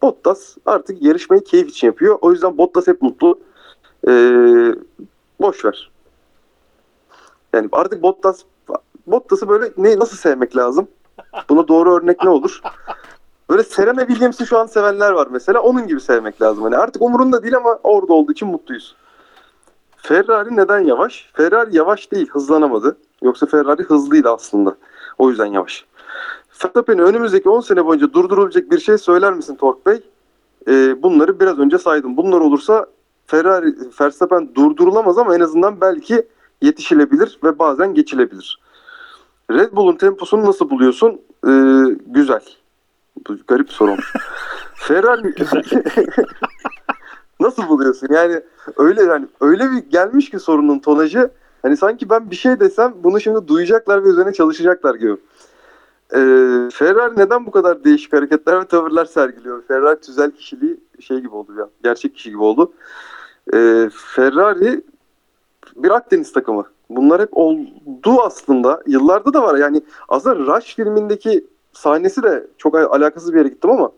Bottas artık yarışmayı keyif için yapıyor. O yüzden Bottas hep mutlu. E, boş ver. Yani artık Bottas Bottas'ı böyle ne nasıl sevmek lazım? Buna doğru örnek ne olur? Böyle Serena Williams'ı şu an sevenler var mesela. Onun gibi sevmek lazım. Hani artık umurunda değil ama orada olduğu için mutluyuz. Ferrari neden yavaş? Ferrari yavaş değil, hızlanamadı. Yoksa Ferrari hızlıydı aslında. O yüzden yavaş. Verstappen'e önümüzdeki 10 sene boyunca durdurulacak bir şey söyler misin Tork Bey? Ee, bunları biraz önce saydım. Bunlar olursa Ferrari, Verstappen durdurulamaz ama en azından belki yetişilebilir ve bazen geçilebilir. Red Bull'un temposunu nasıl buluyorsun? Ee, güzel. Bu garip soru. Ferrari nasıl buluyorsun? Yani öyle yani öyle bir gelmiş ki sorunun tonajı hani sanki ben bir şey desem bunu şimdi duyacaklar ve üzerine çalışacaklar gibi. Ee, Ferrari neden bu kadar değişik hareketler ve tavırlar sergiliyor? Ferrari tüzel kişiliği şey gibi oldu ya. Gerçek kişi gibi oldu. Ee, Ferrari bir Akdeniz takımı. Bunlar hep oldu aslında. Yıllarda da var. Yani aslında Rush filmindeki sahnesi de çok alakasız bir yere gittim ama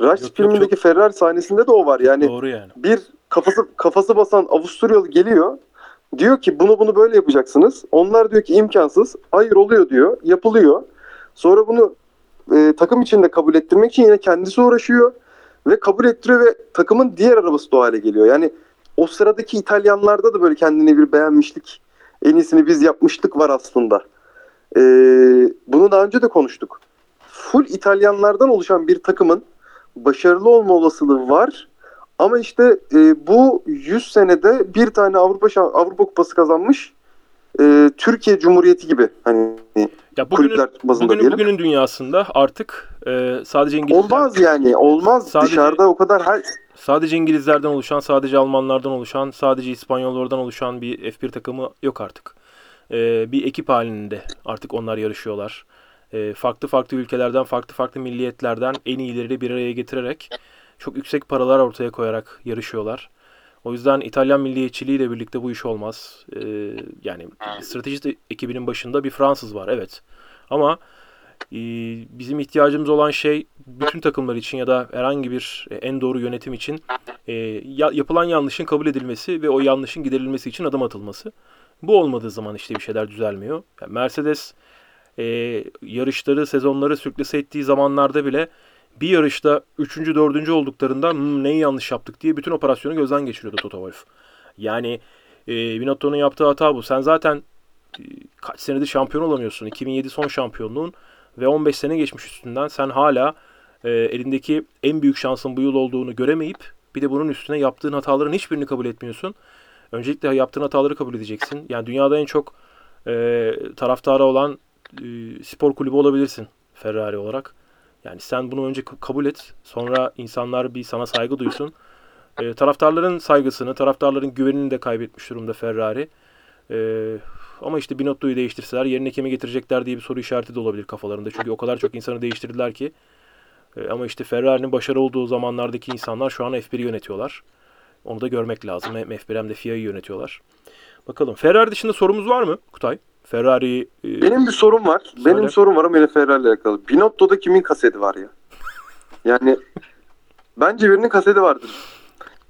Rush yok, filmindeki yok, Ferrari sahnesinde de o var. Yani, Doğru yani. bir kafası kafası basan Avusturyalı geliyor. Diyor ki bunu bunu böyle yapacaksınız. Onlar diyor ki imkansız. Hayır oluyor diyor. Yapılıyor. Sonra bunu e, takım içinde kabul ettirmek için yine kendisi uğraşıyor ve kabul ettiriyor ve takımın diğer arabası da o hale geliyor. Yani o sıradaki İtalyanlarda da böyle kendine bir beğenmişlik, en iyisini biz yapmıştık var aslında. E, bunu daha önce de konuştuk. Full İtalyanlardan oluşan bir takımın başarılı olma olasılığı var. Ama işte e, bu 100 senede bir tane Avrupa Avrupa Kupası kazanmış e, Türkiye Cumhuriyeti gibi hani ya bugünün, kulüpler bazında bugünün, diyelim. Bugünün dünyasında artık e, sadece İngilizler... Olmaz yani olmaz sadece, dışarıda o kadar her... Sadece İngilizlerden oluşan, sadece Almanlardan oluşan, sadece İspanyollardan oluşan bir F1 takımı yok artık. E, bir ekip halinde artık onlar yarışıyorlar. E, farklı farklı ülkelerden, farklı farklı milliyetlerden en iyileri bir araya getirerek çok yüksek paralar ortaya koyarak yarışıyorlar. O yüzden İtalyan milliyetçiliğiyle birlikte bu iş olmaz. Ee, yani strateji ekibinin başında bir Fransız var evet. Ama e, bizim ihtiyacımız olan şey bütün takımlar için ya da herhangi bir e, en doğru yönetim için e, ya, yapılan yanlışın kabul edilmesi ve o yanlışın giderilmesi için adım atılması. Bu olmadığı zaman işte bir şeyler düzelmiyor. Yani Mercedes e, yarışları, sezonları sürklese ettiği zamanlarda bile bir yarışta 3. 4. olduklarında hmm, neyi yanlış yaptık diye bütün operasyonu gözden geçiriyordu Toto Wolff. Yani e, Binotto'nun yaptığı hata bu. Sen zaten e, kaç senedir şampiyon olamıyorsun. 2007 son şampiyonluğun ve 15 sene geçmiş üstünden sen hala e, elindeki en büyük şansın bu yıl olduğunu göremeyip bir de bunun üstüne yaptığın hataların hiçbirini kabul etmiyorsun. öncelikle yaptığın hataları kabul edeceksin. Yani dünyada en çok e, taraftarı olan e, spor kulübü olabilirsin Ferrari olarak. Yani sen bunu önce kabul et. Sonra insanlar bir sana saygı duysun. E, taraftarların saygısını, taraftarların güvenini de kaybetmiş durumda Ferrari. E, ama işte Binotto'yu değiştirseler yerine kimi getirecekler diye bir soru işareti de olabilir kafalarında. Çünkü o kadar çok insanı değiştirdiler ki. E, ama işte Ferrari'nin başarı olduğu zamanlardaki insanlar şu an F1'i yönetiyorlar. Onu da görmek lazım. Hem F1 hem de FIA'yı yönetiyorlar. Bakalım. Ferrari dışında sorumuz var mı Kutay? Ferrari e, Benim bir sorum var. Söyle. Benim sorum var ama yine Ferrari ile alakalı. Binotto'da kimin kaseti var ya? Yani bence birinin kaseti vardır.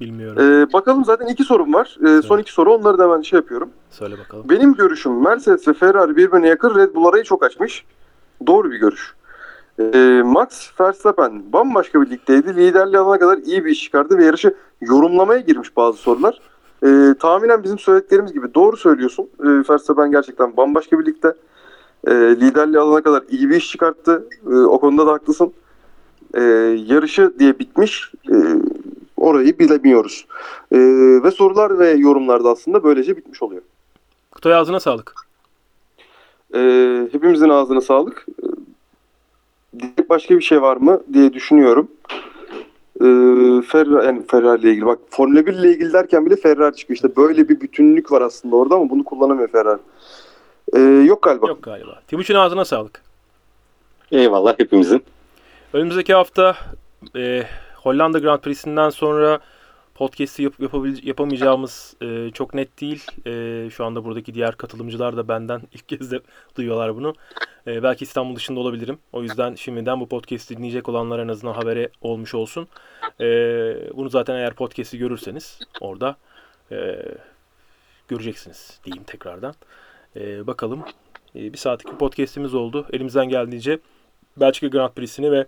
bilmiyorum. Ee, bakalım zaten iki sorum var. Ee, son iki soru onları da ben şey yapıyorum. Söyle bakalım. Benim görüşüm Mercedes ve Ferrari birbirine yakın Red Bull arayı çok açmış. Doğru bir görüş. Ee, Max Verstappen bambaşka bir ligdeydi. Liderliği alana kadar iyi bir iş çıkardı ve yarışı yorumlamaya girmiş bazı sorular. Ee, tahminen bizim söylediklerimiz gibi doğru söylüyorsun. Ee, Verstappen gerçekten bambaşka bir ligde. Ee, liderliği alana kadar iyi bir iş çıkarttı. Ee, o konuda da haklısın. Ee, yarışı diye bitmiş. Ee, orayı bilemiyoruz. Ee, ve sorular ve yorumlar da aslında böylece bitmiş oluyor. Kutay ağzına sağlık. Ee, hepimizin ağzına sağlık. Diyecek başka bir şey var mı diye düşünüyorum. Ee, Ferrari, yani Ferrari ile ilgili. Bak Formula 1 ile ilgili derken bile Ferrari çıkıyor. İşte böyle bir bütünlük var aslında orada ama bunu kullanamıyor Ferrari. Ee, yok galiba. Yok galiba. Timuçin ağzına sağlık. Eyvallah hepimizin. Önümüzdeki hafta e, Hollanda Grand Prix'sinden sonra podcast'i yap, yapabil- yapamayacağımız e, çok net değil. E, şu anda buradaki diğer katılımcılar da benden ilk kez de duyuyorlar bunu. E, belki İstanbul dışında olabilirim. O yüzden şimdiden bu podcast'i dinleyecek olanlar en azından habere olmuş olsun. E, bunu zaten eğer podcast'i görürseniz orada e, göreceksiniz diyeyim tekrardan. E, bakalım. E, bir saatlik bir podcast'imiz oldu. Elimizden geldiğince Belçika Grand Prix'sini ve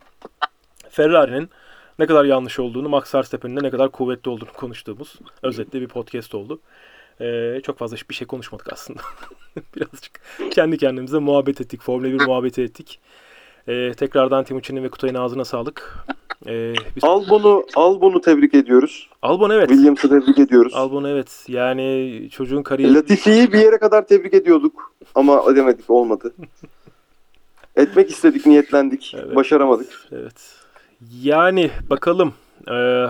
Ferrari'nin ne kadar yanlış olduğunu, Max Verstappen'in de ne kadar kuvvetli olduğunu konuştuğumuz özetle bir podcast oldu. Ee, çok fazla bir şey konuşmadık aslında. Birazcık kendi kendimize muhabbet ettik. Formula 1 muhabbeti ettik. Ee, tekrardan Timuçin'in ve Kutay'ın ağzına sağlık. Ee, biz... Albon'u Albon'u tebrik ediyoruz. Albon evet. Williams'ı tebrik ediyoruz. Albon evet. Yani çocuğun kariyeri... Latifi'yi bir yere kadar tebrik ediyorduk ama edemedik olmadı. Etmek istedik, niyetlendik. Evet. Başaramadık. Evet. Yani bakalım. Ee,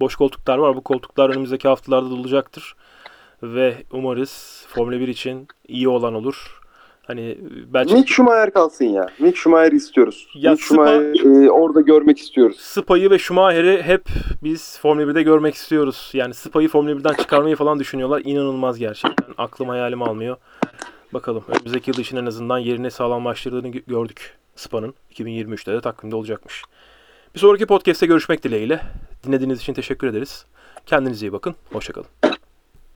boş koltuklar var. Bu koltuklar önümüzdeki haftalarda dolacaktır. Ve umarız Formula 1 için iyi olan olur. Hani belki Mick Schumacher kalsın ya. Mick Schumacher istiyoruz. Ya Mick Spa- Schumacher'i e, orada görmek istiyoruz. Spa'yı ve Schumacher'i hep biz Formula 1'de görmek istiyoruz. Yani Spa'yı Formula 1'den çıkarmayı falan düşünüyorlar. İnanılmaz gerçekten. Aklım hayalim almıyor. Bakalım. Önümüzdeki yıl için en azından yerini sağlamlaştırdığını gö- gördük. Spa'nın. 2023'te de takvimde olacakmış. Bir sonraki podcast'te görüşmek dileğiyle. Dinlediğiniz için teşekkür ederiz. Kendinize iyi bakın. Hoşçakalın.